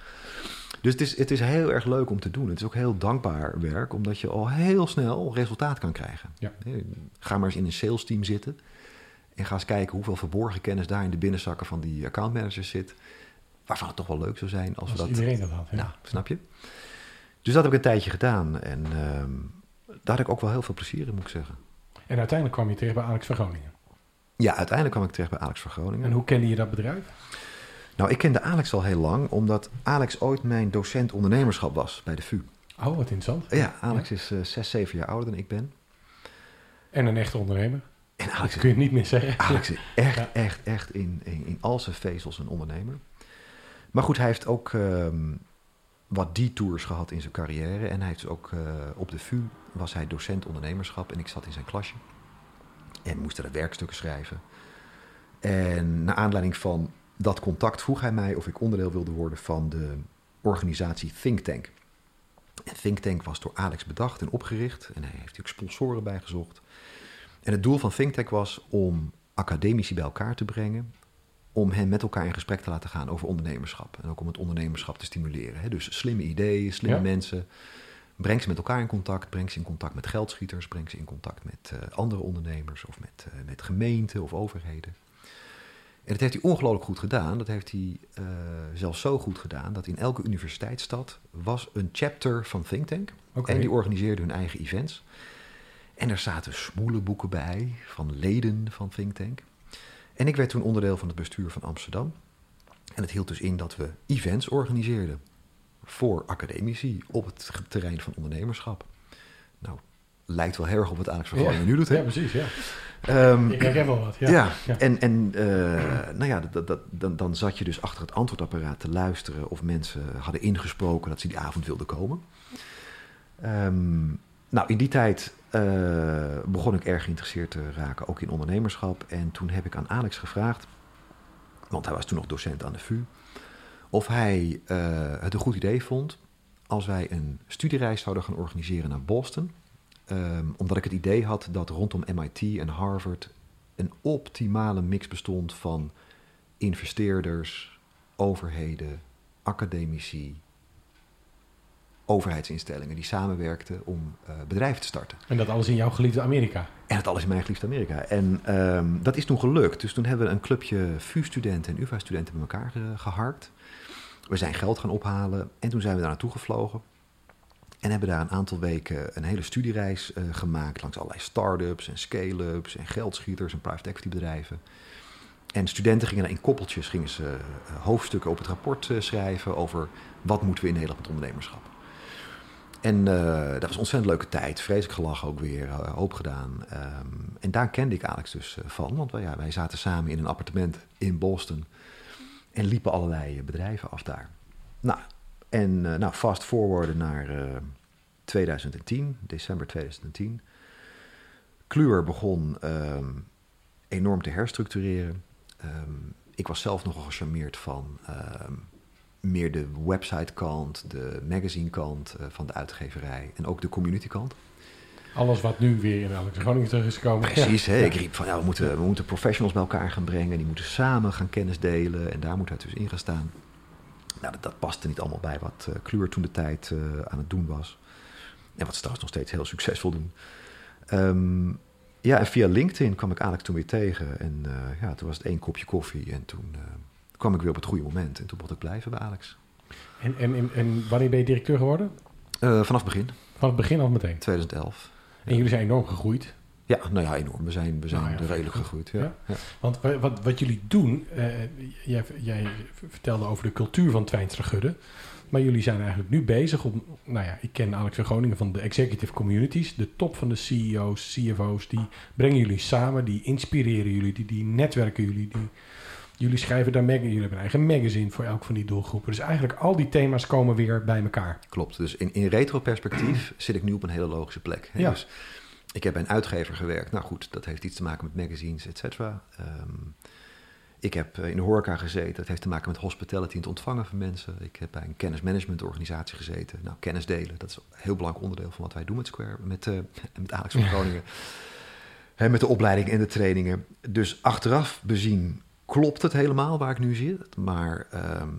Dus het is, het is heel erg leuk om te doen. Het is ook heel dankbaar werk, omdat je al heel snel resultaat kan krijgen. Ja. Ga maar eens in een sales team zitten en ga eens kijken hoeveel verborgen kennis daar in de binnenzakken van die accountmanagers zit. Waarvan het toch wel leuk zou zijn als, als we dat. Iedereen dat had. Ja. Nou, snap je? Dus dat heb ik een tijdje gedaan en uh, daar had ik ook wel heel veel plezier in, moet ik zeggen. En uiteindelijk kwam je terecht bij Alex van Groningen. Ja, uiteindelijk kwam ik terecht bij Alex van Groningen. En hoe kende je dat bedrijf? Nou, ik kende Alex al heel lang, omdat Alex ooit mijn docent ondernemerschap was bij de VU. Oh, wat interessant. Ja, Alex is uh, zes, zeven jaar ouder dan ik ben. En een echte ondernemer? En Alex, kun je niet meer zeggen. Alex is echt, echt, echt in, in, in al zijn vezels een ondernemer. Maar goed, hij heeft ook um, wat detours gehad in zijn carrière. En hij heeft ook uh, op de VU was hij docent ondernemerschap en ik zat in zijn klasje. En moest er werkstukken schrijven. En naar aanleiding van dat contact vroeg hij mij of ik onderdeel wilde worden van de organisatie Think Tank. En Think Tank was door Alex bedacht en opgericht. En hij heeft ook sponsoren bijgezocht. En het doel van Think Tank was om academici bij elkaar te brengen. Om hen met elkaar in gesprek te laten gaan over ondernemerschap. En ook om het ondernemerschap te stimuleren. Dus slimme ideeën, slimme ja. mensen. Breng ze met elkaar in contact. Breng ze in contact met geldschieters. Breng ze in contact met uh, andere ondernemers. Of met, uh, met gemeenten of overheden. En dat heeft hij ongelooflijk goed gedaan. Dat heeft hij uh, zelfs zo goed gedaan dat in elke universiteitsstad was een chapter van Think Tank. Okay. En die organiseerden hun eigen events. En er zaten smoelenboeken bij van leden van Think Tank. En ik werd toen onderdeel van het bestuur van Amsterdam. En het hield dus in dat we events organiseerden voor academici op het terrein van ondernemerschap. Lijkt wel heel erg op wat Alex van ja. nu doet. Hè? Ja, precies, ja. Um, ik herken wel wat, ja. Ja, ja. en, en uh, nou ja, dat, dat, dan, dan zat je dus achter het antwoordapparaat te luisteren... of mensen hadden ingesproken dat ze die avond wilden komen. Um, nou, in die tijd uh, begon ik erg geïnteresseerd te raken, ook in ondernemerschap. En toen heb ik aan Alex gevraagd, want hij was toen nog docent aan de VU... of hij uh, het een goed idee vond als wij een studiereis zouden gaan organiseren naar Boston... Um, omdat ik het idee had dat rondom MIT en Harvard een optimale mix bestond van investeerders, overheden, academici, overheidsinstellingen die samenwerkten om uh, bedrijven te starten. En dat alles in jouw geliefde Amerika? En dat alles in mijn geliefde Amerika. En um, dat is toen gelukt. Dus toen hebben we een clubje VU-studenten en UvA-studenten met elkaar ge geharkt. We zijn geld gaan ophalen en toen zijn we daar naartoe gevlogen. En hebben daar een aantal weken een hele studiereis uh, gemaakt langs allerlei start-ups en scale-ups en geldschieters en private equity bedrijven. En studenten gingen in koppeltjes gingen ze, uh, hoofdstukken op het rapport uh, schrijven over wat moeten we in Nederland met ondernemerschap. En dat was een ontzettend leuke tijd, vreselijk gelachen ook weer, hoop gedaan. Um, en daar kende ik Alex dus van, want wij, ja, wij zaten samen in een appartement in Boston en liepen allerlei bedrijven af daar. Nou, en uh, nou, fast forwarden naar uh, 2010, december 2010. Kluwer begon um, enorm te herstructureren. Um, ik was zelf nogal gecharmeerd van um, meer de website-kant, de magazine-kant uh, van de uitgeverij en ook de community-kant. Alles wat nu weer in Alex Groningen terug is gekomen. Precies, ja. Hè? ik riep van ja, we moeten, we moeten professionals bij elkaar gaan brengen. Die moeten samen gaan kennis delen en daar moet het dus in gaan staan. Nou, dat, dat paste niet allemaal bij wat uh, Kluwer toen de tijd uh, aan het doen was. En wat ze trouwens nog steeds heel succesvol doen. Um, ja, en via LinkedIn kwam ik Alex toen weer tegen. En uh, ja, toen was het één kopje koffie. En toen kwam ik weer op het goede moment. En toen mocht ik blijven bij Alex. En, en, en wanneer ben je directeur geworden? vanaf het begin. Vanaf het begin al meteen? 2011. En ja. jullie zijn enorm gegroeid. Ja, nou ja, enorm. We zijn, we zijn Nou ja, redelijk gegroeid. Ja. Ja. Want wa- wat, wat jullie doen, eh, jij, jij vertelde over de cultuur van Twijnstra Gudde. Maar jullie zijn eigenlijk nu bezig om, nou ja, ik ken Alex van Groningen van de executive communities. De top van de CEO's, CFO's, die brengen jullie samen, die inspireren jullie, die, die netwerken jullie. Die, jullie schrijven daar, jullie hebben een eigen magazine voor elk van die doelgroepen. Dus eigenlijk al die thema's komen weer bij elkaar. Klopt. Dus in, in retro-perspectief zit ik nu op een hele logische plek. Hè? Ja. Dus ik heb bij een uitgever gewerkt. Nou goed, dat heeft iets te maken met magazines, et cetera. Ehm, ik heb eh, in de horeca gezeten. Dat heeft te maken met hospitality en het ontvangen van mensen. Ik heb bij een kennismanagementorganisatie gezeten. Nou, kennis delen, dat is een heel belangrijk onderdeel van wat wij doen met Square, met, eh, met Alex van Groningen. Hè, met de opleiding en de trainingen. Dus achteraf bezien klopt het helemaal waar ik nu zit. Maar ehm,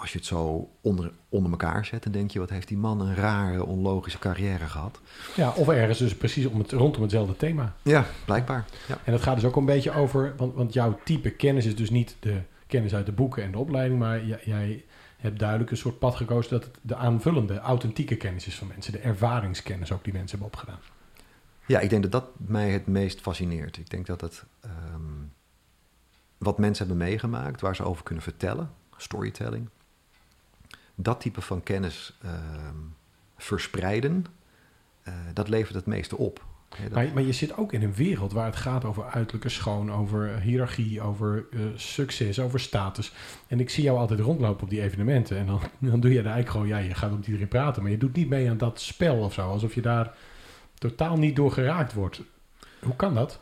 als je het zo onder, onder elkaar zet, dan denk je, wat heeft die man een rare, onlogische carrière gehad. Ja, of ergens dus precies om het, rondom hetzelfde thema. Ja, blijkbaar. Ja. En dat gaat dus ook een beetje over, want, want jouw type kennis is dus niet de kennis uit de boeken en de opleiding, maar jij, jij hebt duidelijk een soort pad gekozen dat het de aanvullende, authentieke kennis is van mensen, de ervaringskennis ook die mensen hebben opgedaan. Ja, ik denk dat dat mij het meest fascineert. Ik denk dat het ehm, wat mensen hebben meegemaakt, waar ze over kunnen vertellen, storytelling, dat type van kennis ehm, verspreiden, eh, dat levert het meeste op. Dat- Maar, maar je zit ook in een wereld waar het gaat over uiterlijke schoon, over hiërarchie, over eh, succes, over status. En ik zie jou altijd rondlopen op die evenementen. En dan, dan doe je er eigenlijk gewoon, ja, je gaat met iedereen praten. Maar je doet niet mee aan dat spel of zo. Alsof je daar totaal niet door geraakt wordt. Hoe kan dat?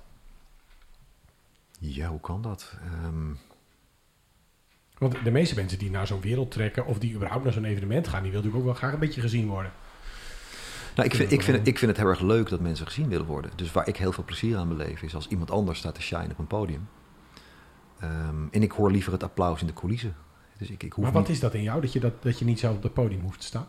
Ja, hoe kan dat? Ehm, Want de meeste mensen die naar zo'n wereld trekken, of die überhaupt naar zo'n evenement gaan, die willen natuurlijk ook wel graag een beetje gezien worden. nou, ik, vind, ik, vind, ik vind het heel erg leuk dat mensen gezien willen worden. Dus waar ik heel veel plezier aan beleef, is als iemand anders staat te shine op een podium. Ehm, en ik hoor liever het applaus in de coulissen. Dus ik, ik hoef Maar wat niet- is dat in jou, dat je, dat, dat je niet zelf op het podium hoeft te staan?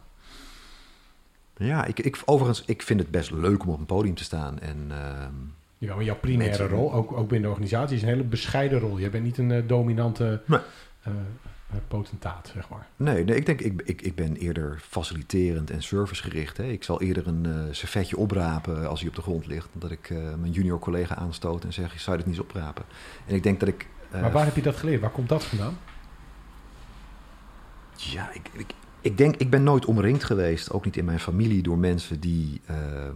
Ja, ik, ik, overigens, ik vind het best leuk om op een podium te staan. En ehm, Ja, maar jouw primaire Mensen- rol, ook, ook binnen de organisatie, is een hele bescheiden rol. Je bent niet een eh, dominante Nee. Eh, eh, potentaat, zeg maar. nee, nee, ik denk, ik, ik, ik ben eerder faciliterend en servicegericht. Hè. Ik zal eerder een eh, servetje oprapen als hij op de grond ligt. Dan dat ik mijn junior collega aanstoot en zeg, zou je dit niet eens oprapen? En ik denk dat ik... maar waar heb je dat geleerd? Waar komt dat vandaan? Ja, ik, ik, ik denk, ik ben nooit omringd geweest, ook niet in mijn familie, door mensen die ehm,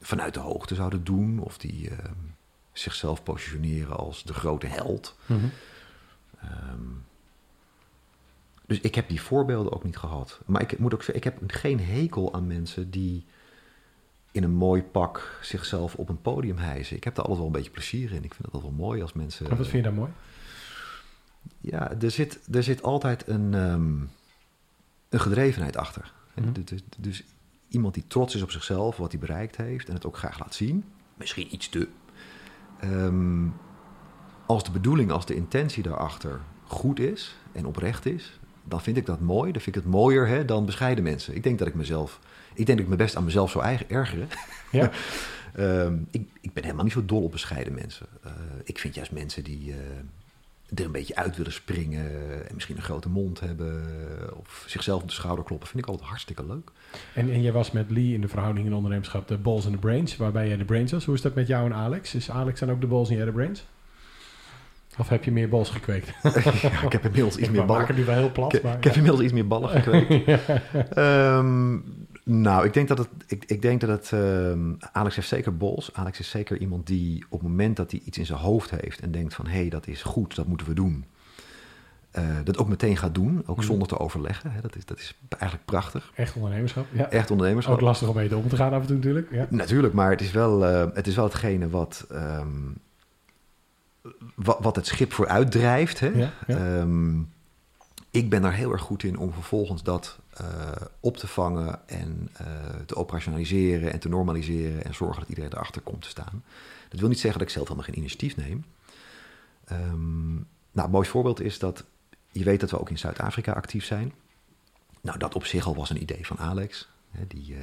vanuit de hoogte zouden doen of die ehm, zichzelf positioneren als de grote held. Ehm, dus ik heb die voorbeelden ook niet gehad. Maar ik moet ook zeggen, ik heb geen hekel aan mensen die in een mooi pak zichzelf op een podium hijsen. Ik heb daar alles wel een beetje plezier in. Ik vind het altijd wel mooi als mensen. En wat vind je daar mooi? Ja, er zit, er zit altijd een, ehm, een gedrevenheid achter. Dus- dus iemand die trots is op zichzelf, wat hij bereikt heeft en het ook graag laat zien. Misschien iets te. Ehm, als de bedoeling, als de intentie daarachter goed is en oprecht is, dan vind ik dat mooi. Dan vind ik het mooier hè, dan bescheiden mensen. Ik denk dat ik mezelf, ik denk dat ik me best aan mezelf zou eigen ergeren. Ja. Ehm, ik, ik ben helemaal niet zo dol op bescheiden mensen. Eh, ik vind juist mensen die eh, er een beetje uit willen springen en misschien een grote mond hebben of zichzelf op de schouder kloppen, vind ik altijd hartstikke leuk. En, en jij was met Lee in de verhouding in ondernemerschap de balls en de brains, waarbij jij de brains was. Hoe is dat met jou en Alex? Is Alex dan ook de balls en jij de brains? Of heb je meer balls gekweekt? Ja, ik heb inmiddels iets Ik meer ballen. het nu wel heel plat, Ik, maar... ik heb inmiddels iets meer ballen gekweekt. Ehm, nou, ik denk dat het. Ik, ik denk dat het. ehm, Alex heeft zeker bols. Alex is zeker iemand die op het moment dat hij iets in zijn hoofd heeft en denkt van hé, hey, dat is goed, dat moeten we doen. eh, dat ook meteen gaat doen, ook Mhm. zonder te overleggen. Hè. Dat, is, dat is eigenlijk prachtig. Echt ondernemerschap, ja. Echt ondernemerschap. Ook lastig om mee te om te gaan af en toe natuurlijk. Ja. Natuurlijk, maar het is wel, eh, het, is wel hetgene wat, ehm, wat, het schip vooruit drijft. Hè? Ja, ja. Ehm, ik ben daar heel erg goed in om vervolgens dat eh, op te vangen en eh, te operationaliseren en te normaliseren en zorgen dat iedereen erachter komt te staan. Dat wil niet zeggen dat ik zelf helemaal geen initiatief neem. Ehm, nou, een mooi voorbeeld is dat je weet dat we ook in Zuid-Afrika actief zijn. Nou, dat op zich al was een idee van Alex. Hè, die, eh,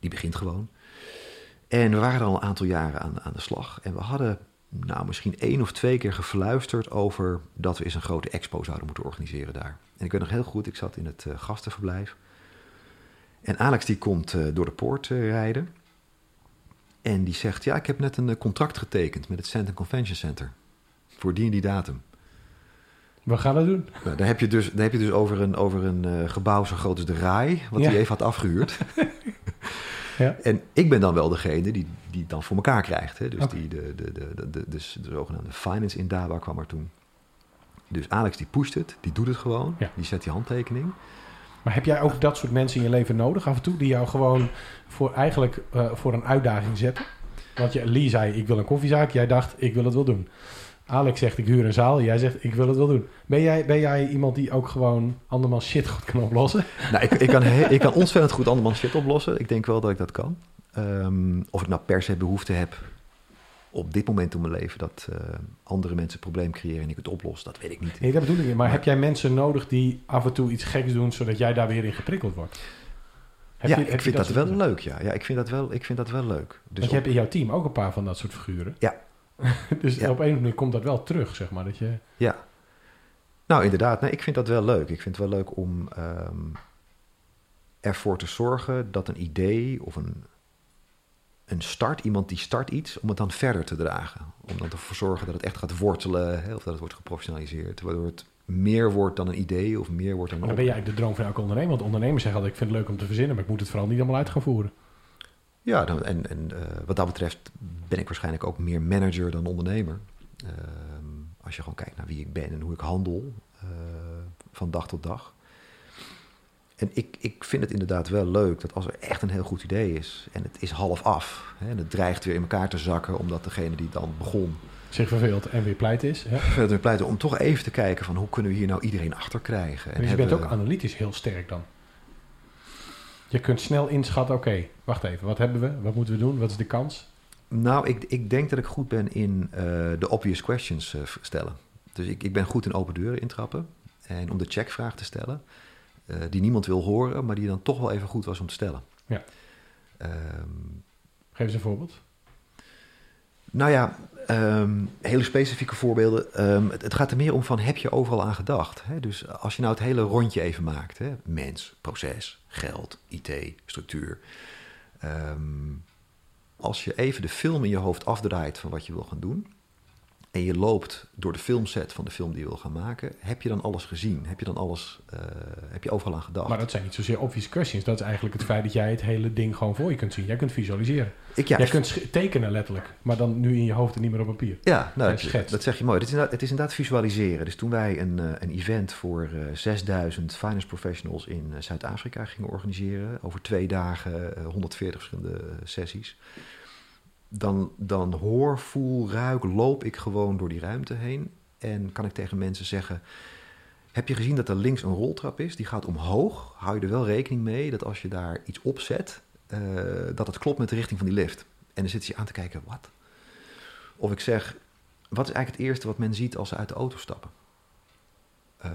die begint gewoon. En we waren er al een aantal jaren aan, aan de slag. En we hadden nou, misschien één of twee keer gefluisterd over dat we eens een grote expo zouden moeten organiseren daar. En ik weet nog heel goed, ik zat in het eh, gastenverblijf. En Alex die komt eh, door de poort eh, rijden. En die zegt, ja, ik heb net een contract getekend met het Center Convention Center. Voor die en die datum. We gaan het doen. Nou, daar heb je dus, daar heb je dus over een, over een gebouw zo groot als de RAI, wat Ja. hij even had afgehuurd. Ja. En ik ben dan wel degene die, die het dan voor elkaar krijgt. Hè? Dus die, de, de, de, de, dus de zogenaamde finance in Daba kwam er toen. Dus Alex die pusht het, die doet het gewoon. Ja. Die zet die handtekening. Maar heb jij ook dat soort mensen in je leven nodig af en toe, die jou gewoon voor, eigenlijk eh, voor een uitdaging zetten? Want je, Lee zei, ik wil een koffiezaak. Jij dacht, ik wil het wel doen. Alex zegt, ik huur een zaal. Jij zegt, ik wil het wel doen. Ben jij, ben jij iemand die ook gewoon andermans shit goed kan oplossen? Nou, ik, ik, kan ik kan ontzettend goed andermans shit oplossen. Ik denk wel dat ik dat kan. Ehm, of ik nou per se behoefte heb op dit moment in mijn leven... dat eh, andere mensen een probleem creëren en ik het oplos, dat weet ik niet. Nee, dat bedoel ik niet. Maar, Maar- heb jij mensen nodig die af en toe iets geks doen, zodat jij daar weer in geprikkeld wordt? Heb ja, je- ik je vind dat, wel leuk, ja. ja ik, vind dat wel, ik vind dat wel leuk. Dus Want je hebt in jouw team ook een paar van dat soort figuren. Ja. dus Ja. op een of andere manier komt dat wel terug, zeg maar. Dat je, Ja. Nou, inderdaad. Nee, ik vind dat wel leuk. Ik vind het wel leuk om ehm, ervoor te zorgen dat een idee of een, een start, iemand die start iets, om het dan verder te dragen. Om dan ervoor te zorgen dat het echt gaat wortelen, hè, of dat het wordt geprofessionaliseerd, waardoor het meer wordt dan een idee of meer wordt dan maar dan ben je eigenlijk de droom van elke ondernemer. Want ondernemers zeggen altijd, ik vind het leuk om te verzinnen, maar ik moet het vooral niet allemaal uit gaan voeren. Ja, dan, en, en eh, wat dat betreft ben ik waarschijnlijk ook meer manager dan ondernemer. Ehm, als je gewoon kijkt naar wie ik ben en hoe ik handel eh, van dag tot dag. En ik, ik vind het inderdaad wel leuk dat als er echt een heel goed idee is en het is half af hè, en het dreigt weer in elkaar te zakken omdat degene die dan begon zich verveelt en weer pleit is. Weer pleiten om toch even te kijken van hoe kunnen we hier nou iedereen achter krijgen. En Dus je hebben bent ook analytisch heel sterk dan. Je kunt snel inschatten, oké, wacht even, wat hebben we? Wat moeten we doen? Wat is de kans? Nou, ik, ik denk dat ik goed ben in eh, de obvious questions eh, stellen. Dus ik, ik ben goed in open deuren intrappen. En om de checkvraag te stellen, eh, die niemand wil horen, maar die dan toch wel even goed was om te stellen. Ja. Ehm, Geef eens een voorbeeld. nou ja, ehm, hele specifieke voorbeelden. Ehm, het, het gaat er meer om van, heb je overal aan gedacht? Hè? Dus als je nou het hele rondje even maakt. Hè? Mens, proces, geld, IT, structuur. Als je even de film in je hoofd afdraait van wat je wil gaan doen... en je loopt door de filmset van de film die je wil gaan maken... heb je dan alles gezien? Heb je dan alles, eh, heb je overal aan gedacht? Maar dat zijn niet zozeer obvious questions. Dat is eigenlijk het feit dat jij het hele ding gewoon voor je kunt zien. Jij kunt visualiseren. ik, ja, jij kunt tekenen letterlijk. Maar dan nu in je hoofd en niet meer op papier. Ja, nou, dat, zeg je mooi. Het is, inderdaad, het is inderdaad visualiseren. Dus toen wij een, eh, een event voor eh 6000 finance professionals in eh, Zuid-Afrika gingen organiseren, over twee dagen, eh, 140 verschillende eh, sessies, dan, dan hoor, voel, ruik, loop ik gewoon door die ruimte heen en kan ik tegen mensen zeggen. Heb je gezien dat er links een roltrap is? Die gaat omhoog. Hou je er wel rekening mee dat als je daar iets op zet, eh, dat het klopt met de richting van die lift. En dan zit je aan te kijken, wat? Of ik zeg, wat is eigenlijk het eerste wat men ziet als ze uit de auto stappen? Eh,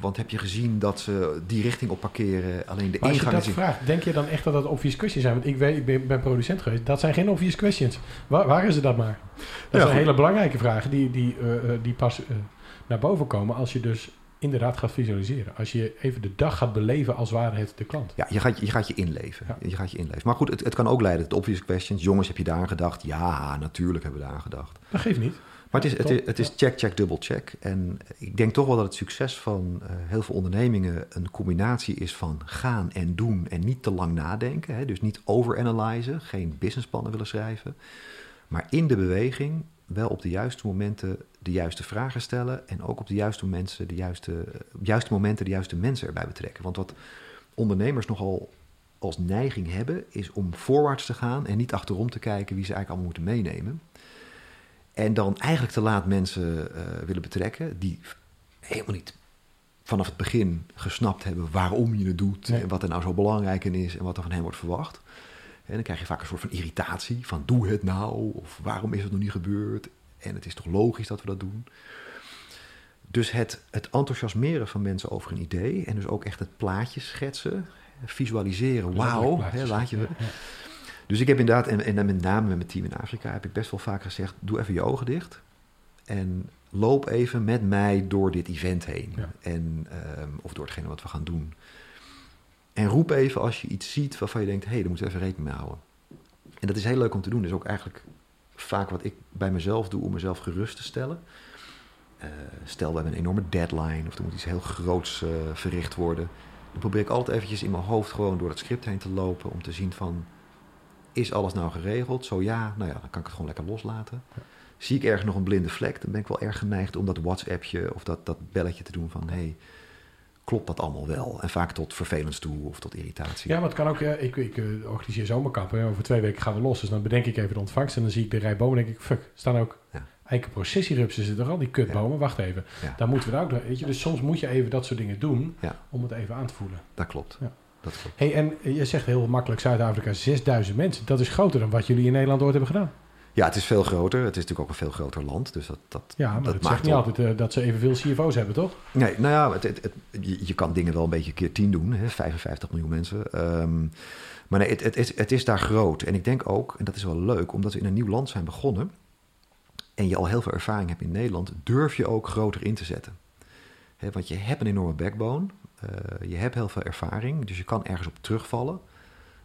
want heb je gezien dat ze die richting op parkeren, alleen de Maar als je ingang dat in- vraagt, denk je dan echt dat dat obvious questions zijn? Want ik, weet, ik ben, ben producent geweest. Dat zijn geen obvious questions. Waar, waar is het dat maar? Dat Ja, zijn hele belangrijke vragen die, die, eh, eh, die pas naar boven komen als je dus inderdaad gaat visualiseren. Als je even de dag gaat beleven als ware het de klant. Ja, je gaat, je gaat je inleven. Ja. Je gaat je inleven. Maar goed, het, het kan ook leiden tot obvious questions. Jongens, heb je daar aan gedacht? Ja, natuurlijk hebben we daar aan gedacht. Dat geeft niet. Maar het is, het is, het is check, check, double check. En ik denk toch wel dat het succes van eh, heel veel ondernemingen een combinatie is van gaan en doen en niet te lang nadenken. Hè? Dus niet overanalyzen, geen businessplannen willen schrijven. Maar in de beweging wel op de juiste momenten de juiste vragen stellen. En ook op de juiste momenten de juiste, op de juiste, momenten de juiste mensen erbij betrekken. Want wat ondernemers nogal als neiging hebben, is om voorwaarts te gaan en niet achterom te kijken wie ze eigenlijk allemaal moeten meenemen. En dan eigenlijk te laat mensen eh, willen betrekken die helemaal niet vanaf het begin gesnapt hebben waarom je het doet Nee. en wat er nou zo belangrijk in is en wat er van hen wordt verwacht. En dan krijg je vaak een soort van irritatie van doe het nou of waarom is het nog niet gebeurd en het is toch logisch dat we dat doen. Dus het, het enthousiasmeren van mensen over een idee en dus ook echt het plaatje schetsen, visualiseren, wauw, laat je... Ja, ja. Dus ik heb inderdaad, en, met name met mijn team in Afrika, heb ik best wel vaak gezegd: doe even je ogen dicht. En loop even met mij door dit event heen. Ja. En, ehm, of door hetgene wat we gaan doen. En roep even als je iets ziet waarvan je denkt: hé, hey, daar moeten we even rekening mee houden. En dat is heel leuk om te doen. Dat is ook eigenlijk vaak wat ik bij mezelf doe om mezelf gerust te stellen. Eh, stel, we hebben een enorme deadline of er moet iets heel groots eh, verricht worden. Dan probeer ik altijd eventjes in mijn hoofd gewoon door het script heen te lopen om te zien van... Is alles nou geregeld? Zo ja, nou ja, dan kan ik het gewoon lekker loslaten. Zie ik ergens nog een blinde vlek, dan ben ik wel erg geneigd om dat WhatsAppje of dat, dat belletje te doen van... hey, klopt dat allemaal wel? En vaak tot vervelens toe of tot irritatie. Ja, maar het kan ook. ik ik eh, organiseer zomerkampen. Over twee weken gaan we los. Dus dan bedenk ik even de ontvangst. En dan zie ik de rij bomen. En denk ik, fuck, staan ook Ja. eikenprocessierupsen zitten er al. Die kutbomen. Wacht even. Ja. Daar moeten we daar ook. Weet je, dus soms moet je even dat soort dingen doen. Om het even aan te voelen. Dat klopt. Ja. Dat klopt. Hey, en je zegt heel makkelijk Zuid-Afrika 6000 mensen. Dat is groter dan wat jullie in Nederland ooit hebben gedaan. Ja, het is veel groter. Het is natuurlijk ook een veel groter land. Dus dat, dat, Ja, maar dat, dat zegt maakt niet altijd eh, dat ze evenveel CFO's hebben, toch? Nee, nou ja, het, het, het- je, je kan dingen wel een beetje keer 10 doen, hè, 55 miljoen mensen. Ehm, maar nee, het, het, is, het is daar groot. En ik denk ook, en dat is wel leuk, omdat we in een nieuw land zijn begonnen en je al heel veel ervaring hebt in Nederland, durf je ook groter in te zetten. Hè, want je hebt een enorme backbone, je hebt heel veel ervaring, dus je kan ergens op terugvallen,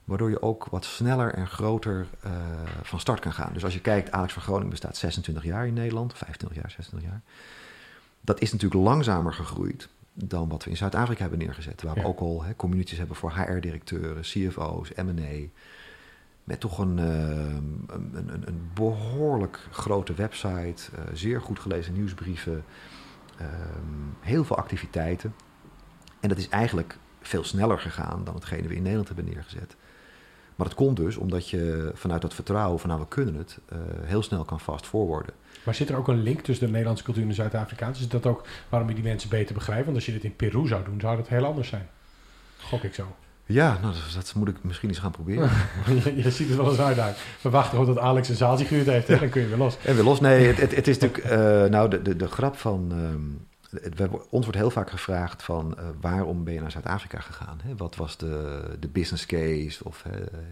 waardoor je ook wat sneller en groter eh, van start kan gaan. Dus als je kijkt, Alex van Groningen bestaat 26 jaar in Nederland, 25 jaar, 26 jaar dat is natuurlijk langzamer gegroeid dan wat we in Zuid-Afrika hebben neergezet. Waar Ja. we ook al communities hebben voor HR-directeuren, CFO's, M&A. Met toch een, uh, een, een, een, behoorlijk grote website, uh, zeer goed gelezen nieuwsbrieven, uh, heel veel activiteiten. En dat is eigenlijk veel sneller gegaan dan hetgene we in Nederland hebben neergezet. Maar dat komt dus omdat je vanuit dat vertrouwen van nou we kunnen het, uh, heel snel kan fast forwarden. Maar zit er ook een link tussen de Nederlandse cultuur en de Zuid-Afrikaanse? Is dat ook waarom je die mensen beter begrijpt? Want als je dit in Peru zou doen, zou dat heel anders zijn. Gok ik zo. Ja, nou, dat, dat moet ik misschien eens gaan proberen. je, je, ziet het wel eens uit daar. We wachten gewoon dat Alex een zaaltje gehuurd heeft. Hè? Dan kun je weer los. En weer los. Nee, het, het, het is natuurlijk... Uh, nou, de, de, de grap van... Um, we, ons wordt heel vaak gevraagd van uh, waarom ben je naar Zuid-Afrika gegaan? Hè? Wat was de, de business case? Of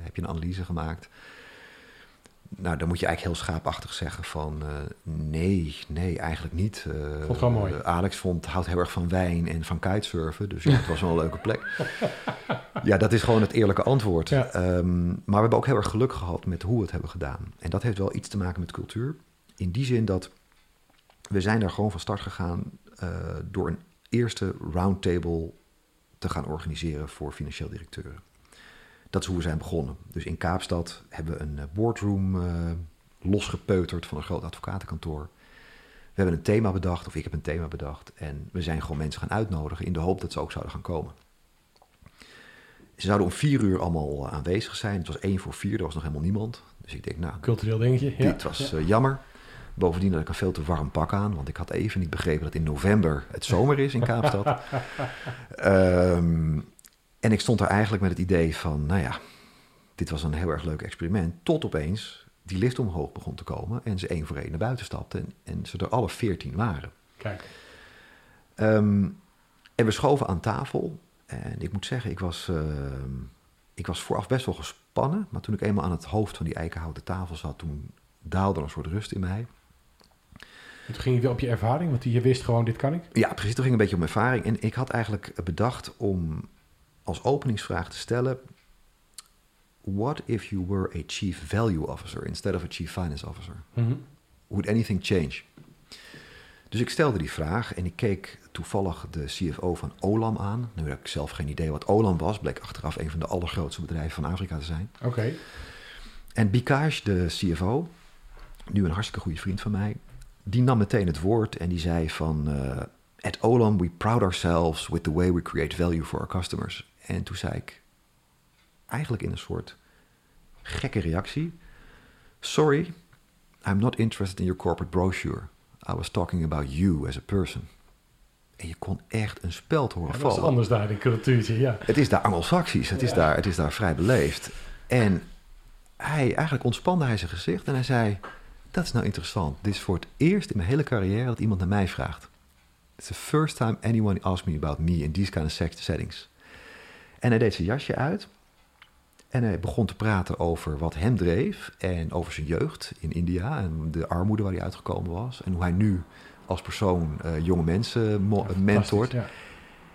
heb je een analyse gemaakt? Nou, dan moet je eigenlijk heel schaapachtig zeggen van uh, nee, nee, eigenlijk niet. vond het gewoon mooi. Alex vond, houdt heel erg van wijn en van kitesurfen, dus ja, het was wel een leuke plek. ja, dat is gewoon het eerlijke antwoord. Ja. Um, maar we hebben ook heel erg geluk gehad met hoe we het hebben gedaan. En dat heeft wel iets te maken met cultuur. In die zin dat we zijn daar gewoon van start gegaan door een eerste roundtable te gaan organiseren voor financieel directeuren. Dat is hoe we zijn begonnen. Dus in Kaapstad hebben we een boardroom uh, losgepeuterd van een groot advocatenkantoor. We hebben een thema bedacht, of ik heb een thema bedacht. En we zijn gewoon mensen gaan uitnodigen in de hoop dat ze ook zouden gaan komen. Ze zouden om vier uur allemaal aanwezig zijn. Het was één voor vier, er was nog helemaal niemand. Dus ik denk, nou, cultureel dingetje. Ja. Dit was ja. jammer. Bovendien had ik een veel te warm pak aan, want ik had even niet begrepen dat in november het zomer is in Kaapstad. um, en ik stond daar eigenlijk met het idee van, nou ja, dit was een heel erg leuk experiment. Tot opeens die lift omhoog begon te komen en ze één voor één naar buiten stapten en, en ze er alle veertien waren. Kijk. Um, en we schoven aan tafel. En ik moet zeggen, ik was, uh, ik was vooraf best wel gespannen. Maar toen ik eenmaal aan het hoofd van die eikenhouten tafel zat, toen daalde er een soort rust in mij. En toen ging je weer op je ervaring, want je wist gewoon, dit kan ik? Ja, precies. Toen ging een beetje mijn ervaring. En ik had eigenlijk bedacht om als openingsvraag te stellen... What if you were a chief value officer instead of a chief finance officer? Mm -hmm. Would anything change? Dus ik stelde die vraag en ik keek toevallig de CFO van Olam aan. Nu heb ik zelf geen idee wat Olam was. Bleek achteraf een van de allergrootste bedrijven van Afrika te zijn. Oké. Okay. En Bikash, de CFO, nu een hartstikke goede vriend van mij... die nam meteen het woord en die zei van... Uh, At Olam we proud ourselves with the way we create value for our customers. En toen zei ik, eigenlijk in een soort gekke reactie... Sorry, I'm not interested in your corporate brochure. I was talking about you as a person. En je kon echt een speld horen ja, vallen. Dat is anders daar, in cultuurtje, ja. Het is daar Anglo-Saxisch, het, is daar- het is daar vrij beleefd. En hij, eigenlijk ontspande hij zijn gezicht en hij zei... Dat is nou interessant. Dit is voor het eerst in mijn hele carrière dat iemand naar mij vraagt. It's the first time anyone asked me about me in these kind of set- settings. En hij deed zijn jasje uit. En hij begon te praten over wat hem dreef. En over zijn jeugd in India. En de armoede waar hij uitgekomen was. En hoe hij nu als persoon eh, jonge mensen mentort. Ja.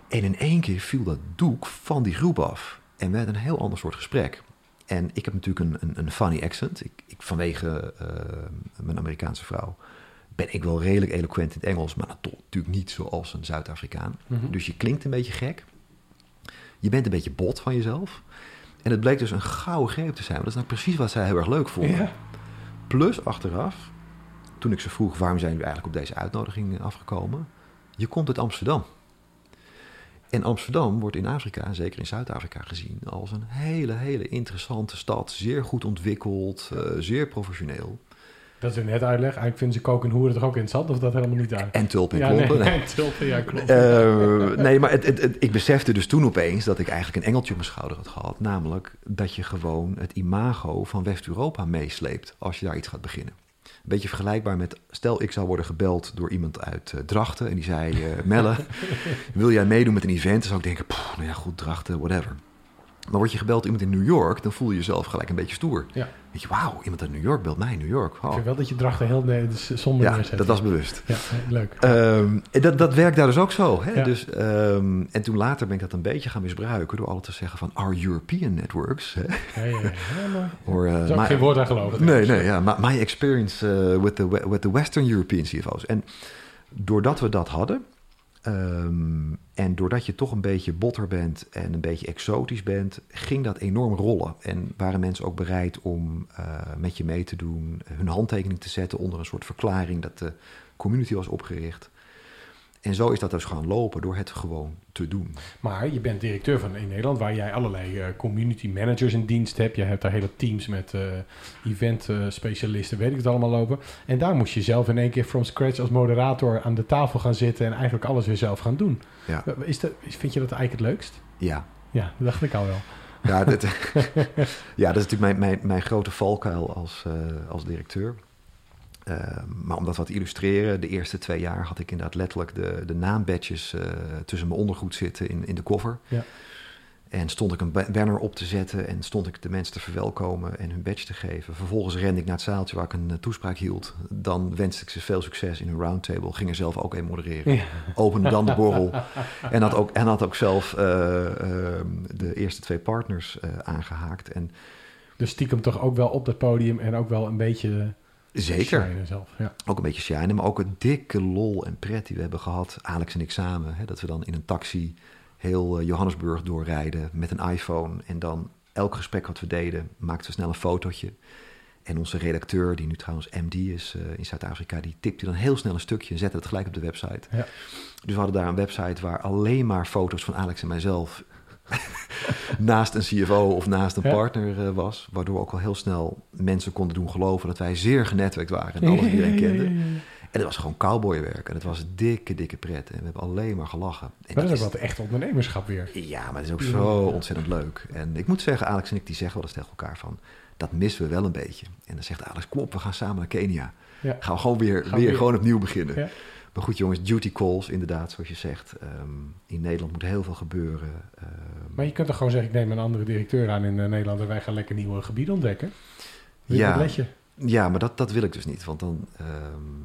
En in één keer viel dat doek van die groep af. En we hadden een heel ander soort gesprek. En ik heb natuurlijk een, een, een funny accent. Ik, ik, vanwege eh, mijn Amerikaanse vrouw ben ik wel redelijk eloquent in het Engels, maar natuurlijk niet zoals een Zuid-Afrikaan. Mhm. Dus je klinkt een beetje gek. Je bent een beetje bot van jezelf. En het bleek dus een gouden greep te zijn. Want dat is nou precies wat zij heel erg leuk vonden. Ja. Plus achteraf, toen ik ze vroeg waarom zijn jullie eigenlijk op deze uitnodiging afgekomen? Je komt uit Amsterdam. En Amsterdam wordt in Afrika, en zeker in Zuid-Afrika, gezien als een hele, hele interessante stad. Zeer goed ontwikkeld, eh, zeer professioneel. Dat is er net uitleg. Eigenlijk vinden ze koken en hoeren toch ook interessant, of dat helemaal niet uit? En tulpen en ja, nee, klompen. Nee. nee, tulpen, ja, klopt. Eh, nee, maar het, het, het- ik besefte dus toen opeens dat ik eigenlijk een engeltje op mijn schouder had gehad. Namelijk dat je gewoon het imago van West-Europa meesleept als je daar iets gaat beginnen. Beetje vergelijkbaar met, stel ik zou worden gebeld door iemand uit eh, Drachten en die zei, eh, Melle, wil jij meedoen met een event? Dan zou ik denken, "Pff, nou ja goed, Drachten, whatever. Maar word je gebeld iemand in New York, dan voel je jezelf gelijk een beetje stoer. Ja. Weet je, wauw, iemand uit New York belt mij in New York. Ik Oh. vind wel dat je drachten heel nee, dus zonder Ja, neerzet. dat was bewust. Ja, leuk. Ehm, dat, dat werkt daar dus ook zo. Hè? Ja. Dus, ehm, en toen later ben ik dat een beetje gaan misbruiken door altijd te zeggen van our European networks. Hè? Ja, ja, maar Or, uh, my- geen woord aan geloven. nee, nee, ja, my, my experience uh, with, the, with the Western European CFO's. En doordat we dat hadden, Ehm, en doordat je toch een beetje botter bent en een beetje exotisch bent, ging dat enorm rollen. En waren mensen ook bereid om uh, met je mee te doen, hun handtekening te zetten onder een soort verklaring dat de community was opgericht. En zo is dat dus gaan lopen door het gewoon te doen. Maar je bent directeur van in Nederland, waar jij allerlei uh, community managers in dienst hebt. Je hebt daar hele teams met uh, event uh, specialisten, weet ik het allemaal lopen. En daar moest je zelf in één keer from scratch als moderator aan de tafel gaan zitten en eigenlijk alles weer zelf gaan doen. Ja. Is dat, vind je dat eigenlijk het leukst? Ja. Ja, dat dacht ik al wel. Ja, dat, ja, dat is natuurlijk mijn, mijn, mijn grote valkuil als, als directeur. Uh, maar om dat wat te illustreren, de eerste twee jaar had ik inderdaad letterlijk de, de naambadges uh, tussen mijn ondergoed zitten in, in de koffer. Ja. En stond ik een banner op te zetten en stond ik de mensen te verwelkomen en hun badge te geven. Vervolgens rende ik naar het zaaltje waar ik een uh, toespraak hield. Dan wenste ik ze veel succes in hun roundtable. Ging er zelf ook een modereren. Ja. Opende dan de borrel. En had ook, en had ook zelf de eerste twee partners aangehaakt. En, dus stiekem toch ook wel op dat podium en ook wel een beetje... Zeker. Zelf, ja. Ook een beetje shine, maar ook een dikke lol en pret die we hebben gehad, Alex en ik samen. Hè, dat we dan in een taxi heel uh, Johannesburg doorrijden met een iPhone. En dan elk gesprek wat we deden, maakten we snel een fotootje. En onze redacteur, die nu trouwens MD is uh, in Zuid-Afrika, die tipte dan heel snel een stukje en zette het gelijk op de website. Ja. Dus we hadden daar een website waar alleen maar foto's van Alex en mijzelf naast een CFO of naast een partner uh, was. Waardoor ook al heel snel mensen konden doen geloven dat wij zeer genetwerkt waren en alles iedereen kende. En het was gewoon cowboywerk en het was dikke, dikke pret. En we hebben alleen maar gelachen. En dat is wat echt ondernemerschap weer. ja, maar het is ook zo ontzettend leuk. En ik moet zeggen, Alex en ik die zeggen wel eens tegen elkaar van... dat missen we wel een beetje. En dan zegt Alex, kom op, we gaan samen naar Kenia. Ja. Gaan we gewoon weer, Gaan weer, weer. gewoon opnieuw beginnen. Ja. Maar goed jongens, duty calls inderdaad, zoals je zegt. Ehm, in Nederland moet heel veel gebeuren. Ehm, Maar je kunt toch gewoon zeggen, ik neem een andere directeur aan in eh, Nederland en wij gaan lekker nieuwe gebieden ontdekken. Ja. Ja. Maar dat, dat wil ik dus niet. Want dan, ehm,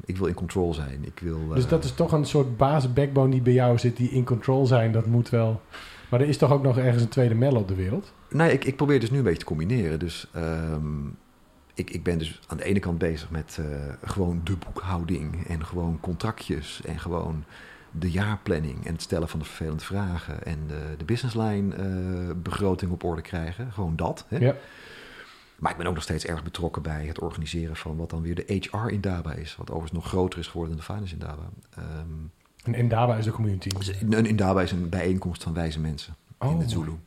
ik wil in control zijn. Ik wil, Dus eh, dat is toch een soort basis-backbone die bij jou zit, die in control zijn. Dat moet wel. Maar er is toch ook nog ergens een tweede Mel op de wereld? Nee, ik, ik probeer dus nu een beetje te combineren. Dus ik, ik ben dus aan de ene kant bezig met eh, gewoon de boekhouding en gewoon contractjes en gewoon de jaarplanning en het stellen van de vervelende vragen en de, de businessline eh, begroting op orde krijgen. Gewoon dat. Hè? Ja. Maar ik ben ook nog steeds erg betrokken bij het organiseren van wat dan weer de HR in DABA is. Wat overigens nog groter is geworden dan de finance in DABA. Ehm, En Indaba is de community. een in DABA is een bijeenkomst van wijze mensen Oh, in het mooi. Zulu.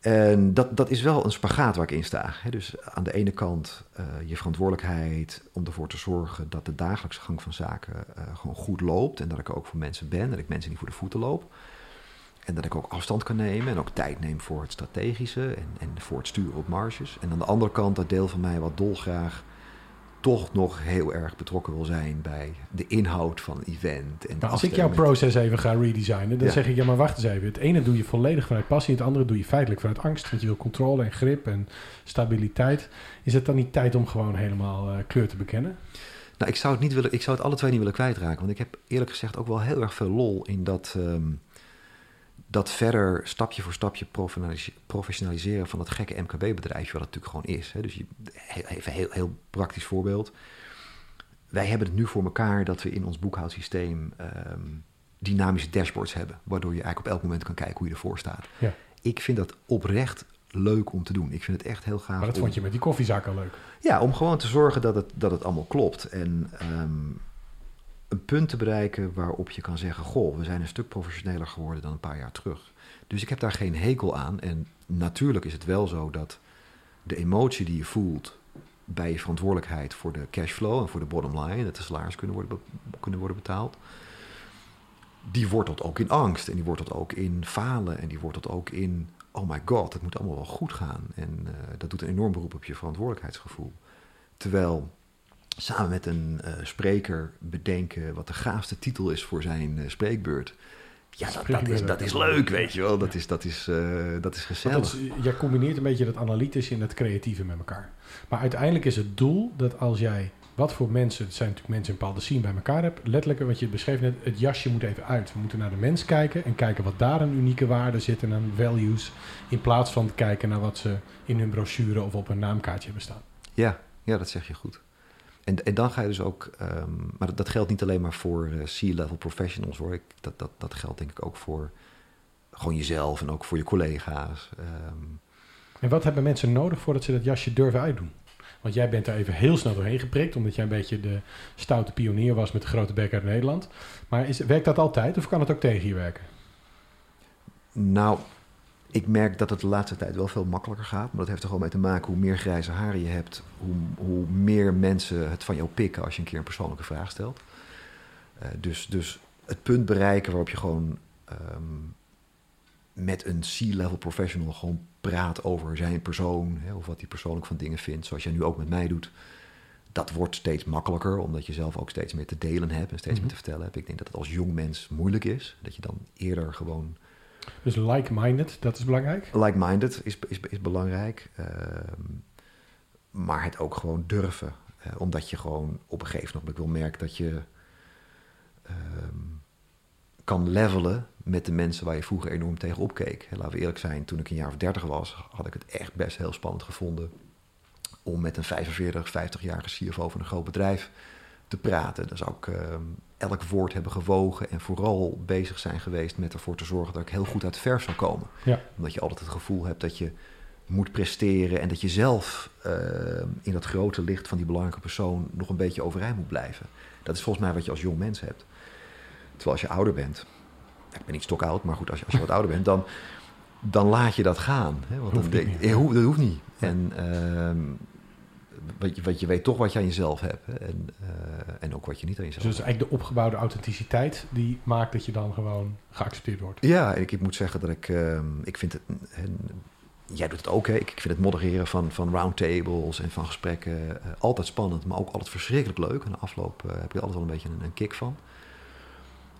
En dat, dat is wel een spagaat waar ik in sta. Dus aan de ene kant eh, je verantwoordelijkheid om ervoor te zorgen dat de dagelijkse gang van zaken eh, gewoon goed loopt. En dat ik ook voor mensen ben, dat ik mensen niet voor de voeten loop. En dat ik ook afstand kan nemen en ook tijd neem voor het strategische en, en voor het sturen op marges. En aan de andere kant dat deel van mij wat dolgraag toch nog heel erg betrokken wil zijn bij de inhoud van een event. En Maar als ik jouw proces even ga redesignen, dan Ja. zeg ik, ja maar wacht eens even. Het ene doe je volledig vanuit passie, het andere doe je feitelijk vanuit angst. Want je wil controle en grip en stabiliteit. Is het dan niet tijd om gewoon helemaal eh, kleur te bekennen? Nou, ik zou het niet willen, ik zou het alle twee niet willen kwijtraken. Want ik heb eerlijk gezegd ook wel heel erg veel lol in dat, ehm, dat verder stapje voor stapje professionalis- professionaliseren van dat gekke MKB-bedrijfje, wat het natuurlijk gewoon is. Hè. Dus je, even een heel, heel praktisch voorbeeld. Wij hebben het nu voor elkaar dat we in ons boekhoudsysteem ehm, dynamische dashboards hebben, waardoor je eigenlijk op elk moment kan kijken hoe je ervoor staat. Ja. Ik vind dat oprecht leuk om te doen. Ik vind het echt heel gaaf. Maar dat om- vond je met die koffiezaak al leuk. ja, om gewoon te zorgen dat het, dat het allemaal klopt. En ehm, een punt te bereiken waarop je kan zeggen: Goh, we zijn een stuk professioneler geworden dan een paar jaar terug. Dus ik heb daar geen hekel aan. En natuurlijk is het wel zo dat de emotie die je voelt bij je verantwoordelijkheid voor de cashflow en voor de bottom line, dat de salaris kunnen worden, kunnen worden betaald, die wortelt ook in angst en die wortelt ook in falen en die wortelt ook in: oh my god, het moet allemaal wel goed gaan. En eh, dat doet een enorm beroep op je verantwoordelijkheidsgevoel. Terwijl samen met een eh, spreker bedenken wat de gaafste titel is voor zijn eh, spreekbeurt. Ja, dat, dat, is, dat is leuk, weet je wel. Dat is, dat is, eh, dat is gezellig. dat is, jij combineert een beetje dat analytische en het creatieve met elkaar. Maar uiteindelijk is het doel dat als jij, wat voor mensen, het zijn natuurlijk mensen in een bepaalde scene bij elkaar hebt, letterlijk wat je beschreef net, het jasje moet even uit. We moeten naar de mens kijken en kijken wat daar een unieke waarde zit en aan values, in plaats van te kijken naar wat ze in hun brochure of op hun naamkaartje hebben staan. Ja, ja, dat zeg je goed. En, en dan ga je dus ook, ehm, maar dat, dat geldt niet alleen maar voor uh, C-level professionals hoor. Ik, dat, dat, dat geldt denk ik ook voor gewoon jezelf en ook voor je collega's. Ehm. En wat hebben mensen nodig voordat ze dat jasje durven uitdoen? Want jij bent daar even heel snel doorheen geprikt, omdat jij een beetje de stoute pionier was met de grote bek uit Nederland. Maar is, werkt dat altijd of kan het ook tegen je werken? Nou, ik merk dat het de laatste tijd wel veel makkelijker gaat. Maar dat heeft er gewoon mee te maken hoe meer grijze haren je hebt, hoe, hoe meer mensen het van jou pikken als je een keer een persoonlijke vraag stelt. Uh, dus, dus het punt bereiken waarop je gewoon um, met een C-level professional gewoon praat over zijn persoon. Hè, of wat hij persoonlijk van dingen vindt, zoals jij nu ook met mij doet. Dat wordt steeds makkelijker, omdat je zelf ook steeds meer te delen hebt en steeds meer Mhm. te vertellen hebt. Ik denk dat het als jong mens moeilijk is. Dat je dan eerder gewoon Dus like-minded, dat is belangrijk. like-minded is, is, is belangrijk. Ehm, maar het ook gewoon durven. Omdat je gewoon op een gegeven moment wel merkt dat je ehm, kan levelen met de mensen waar je vroeger enorm tegen opkeek. Laten we eerlijk zijn, toen ik een jaar of dertig was, had ik het echt best heel spannend gevonden om met een 45, 50-jarige CFO van een groot bedrijf te praten. Zou ik ehm, elk woord hebben gewogen en vooral bezig zijn geweest met ervoor te zorgen dat ik heel goed uit de verf zou komen. Ja. Omdat je altijd het gevoel hebt dat je moet presteren en dat je zelf ehm, in dat grote licht van die belangrijke persoon nog een beetje overeind moet blijven. Dat is volgens mij wat je als jong mens hebt. Terwijl als je ouder bent, ik ben niet stokoud, maar goed, als je, als je wat ouder bent, dan, dan laat je dat gaan. Hè? Want Hoeft dan, niet denk- meer. eh, dat hoeft niet. En ehm, wat je, wat je weet toch wat je aan jezelf hebt. Hè? En, eh, en ook wat je niet aan Dus jezelf dat is eigenlijk de opgebouwde authenticiteit die maakt dat je dan gewoon geaccepteerd wordt. Ja, ik, ik moet zeggen dat ik, ehm, ik vind het, en jij doet het ook, hè? Ik, ik vind het modereren van, van roundtables en van gesprekken eh, altijd spannend, maar ook altijd verschrikkelijk leuk. En de afloop eh, heb er altijd wel een beetje een, een kick van.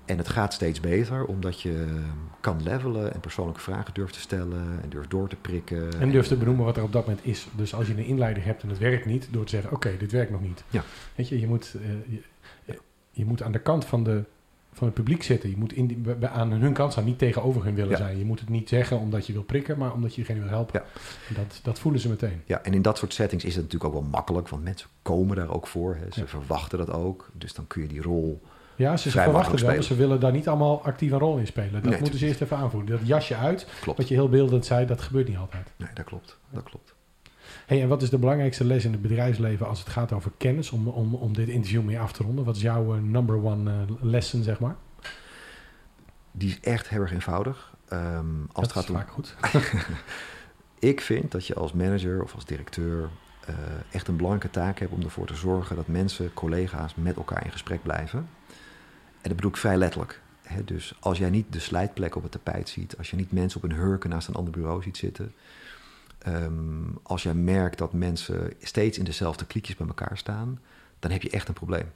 En het gaat steeds beter, omdat je ehm, kan levelen en persoonlijke vragen durft te stellen en durft door te prikken. En durf te benoemen wat er op dat moment is. Dus als je een inleider hebt en het werkt niet, door te zeggen: Oké, dit werkt nog niet. Ja. Weet je, je moet, eh, je, je moet aan de kant van, de, van het publiek zitten. Je moet in die, aan hun kant staan, niet tegenover hun willen Ja. zijn. Je moet het niet zeggen omdat je wil prikken, maar omdat je diegene wil helpen. Ja. En Dat, dat voelen ze meteen. Ja, en in dat soort settings is het natuurlijk ook wel makkelijk, want mensen komen daar ook voor. Hè. Ze verwachten dat ook, dus dan kun je die rol Ja, ze, verwachten wel, ze willen daar niet allemaal actief een rol in spelen. Dat Nee, moeten ze eerst even aanvoelen. Dat jasje uit, klopt. wat je heel beeldend zei, dat gebeurt niet altijd. Nee, dat klopt. Dat klopt. Hey, en wat is de belangrijkste les in het bedrijfsleven als het gaat over kennis, om, om, om dit interview mee af te ronden? Wat is jouw eh, number one eh, lesson, zeg maar? Die is echt heel erg eenvoudig. Ehm, als dat het gaat is om vaak goed. Ik vind dat je als manager of als directeur eh, echt een belangrijke taak hebt om ervoor te zorgen dat mensen, collega's met elkaar in gesprek blijven. En dat bedoel ik vrij letterlijk. Dus als jij niet de slijtplek op het tapijt ziet, als je niet mensen op een hurken naast een ander bureau ziet zitten, ehm, als jij merkt dat mensen steeds in dezelfde kliekjes bij elkaar staan, dan heb je echt een probleem.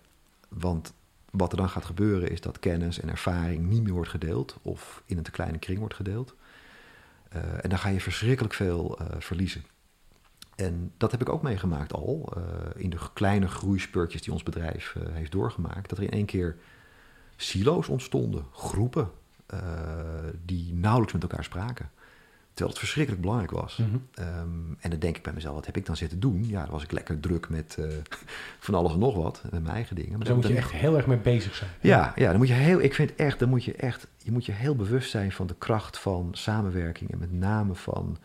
Want wat er dan gaat gebeuren is dat kennis en ervaring niet meer wordt gedeeld of in een te kleine kring wordt gedeeld. Uh, en dan ga je verschrikkelijk veel uh, verliezen. En dat heb ik ook meegemaakt al uh, in de kleine groeispurtjes die ons bedrijf heeft doorgemaakt. Dat er in één keer silo's ontstonden, groepen uh, die nauwelijks met elkaar spraken. Terwijl het verschrikkelijk belangrijk was. Mhm. Mm -hmm. um, en dan denk ik bij mezelf, wat heb ik dan zitten doen? Ja, dan was ik lekker druk met uh, van alles en nog wat, met mijn eigen dingen. Maar daar moet je echt heel erg mee bezig zijn. Ja, ja, dan moet je heel, ik vind echt, dan moet je echt, je moet je heel bewust zijn van de kracht van samenwerking en met name van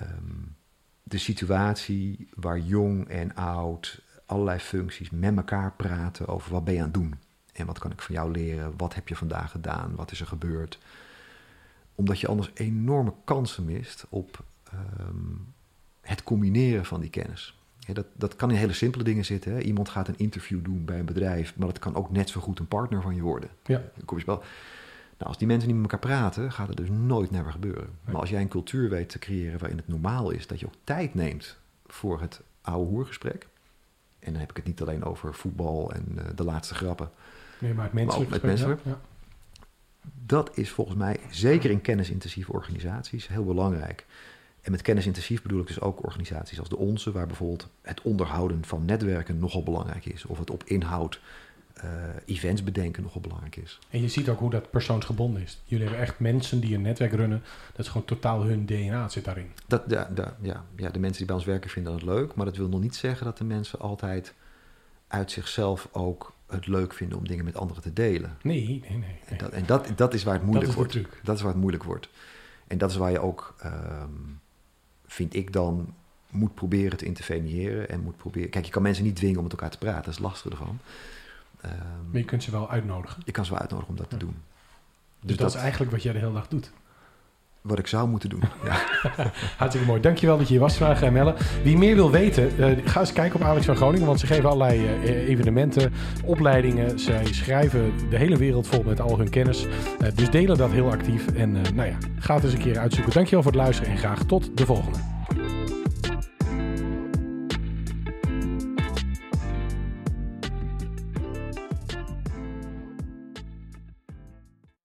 um, de situatie waar jong en oud allerlei functies met elkaar praten over wat ben je aan het doen en wat kan ik van jou leren, wat heb je vandaag gedaan, wat is er gebeurd omdat je anders enorme kansen mist op um, het combineren van die kennis. Ja, dat, dat kan in hele simpele dingen zitten. Hè. Iemand gaat een interview doen bij een bedrijf, maar dat kan ook net zo goed een partner van je worden. Ja. Kom je wel. Nou, als die mensen niet met elkaar praten, gaat het dus nooit never gebeuren. Nee. Maar als jij een cultuur weet te creëren waarin het normaal is dat je ook tijd neemt voor het oude hoergesprek. En dan heb ik het niet alleen over voetbal en uh, de laatste grappen. Nee, maar het menselijk. Maar het menselijk. Ja. Dat is volgens mij, zeker in kennisintensieve organisaties, heel belangrijk. En met kennisintensief bedoel ik dus ook organisaties als de onze, waar bijvoorbeeld het onderhouden van netwerken nogal belangrijk is. Of het op inhoud uh, events bedenken nogal belangrijk is. En je ziet ook hoe dat persoonsgebonden is. Jullie hebben echt mensen die een netwerk runnen. Dat is gewoon totaal hun DNA zit daarin. Dat, ja, ja, ja, ja, de mensen die bij ons werken vinden dat leuk. Maar dat wil nog niet zeggen dat de mensen altijd uit zichzelf ook het leuk vinden om dingen met anderen te delen. Nee, nee, nee. nee. En, dat, en dat, dat is waar het moeilijk wordt. Dat is waar het moeilijk wordt. En dat is waar je ook, ehm, vind ik dan, moet proberen te interveneren. En moet proberen. Kijk, je kan mensen niet dwingen om met elkaar te praten. Dat is het lastige ervan. Ehm, Maar je kunt ze wel uitnodigen. je kan ze wel uitnodigen om dat te doen. Dus, dat, is eigenlijk wat jij de hele dag doet. Wat ik zou moeten doen. Ja. Hartstikke mooi. Dankjewel dat je hier was vandaag, eh, Melle. Wie meer wil weten, eh, ga eens kijken op Alex van Groningen. Want ze geven allerlei eh, evenementen, opleidingen. Zij schrijven de hele wereld vol met al hun kennis. Dus delen dat heel actief. En nou ja, ga het eens een keer uitzoeken. Dankjewel voor het luisteren en graag tot de volgende.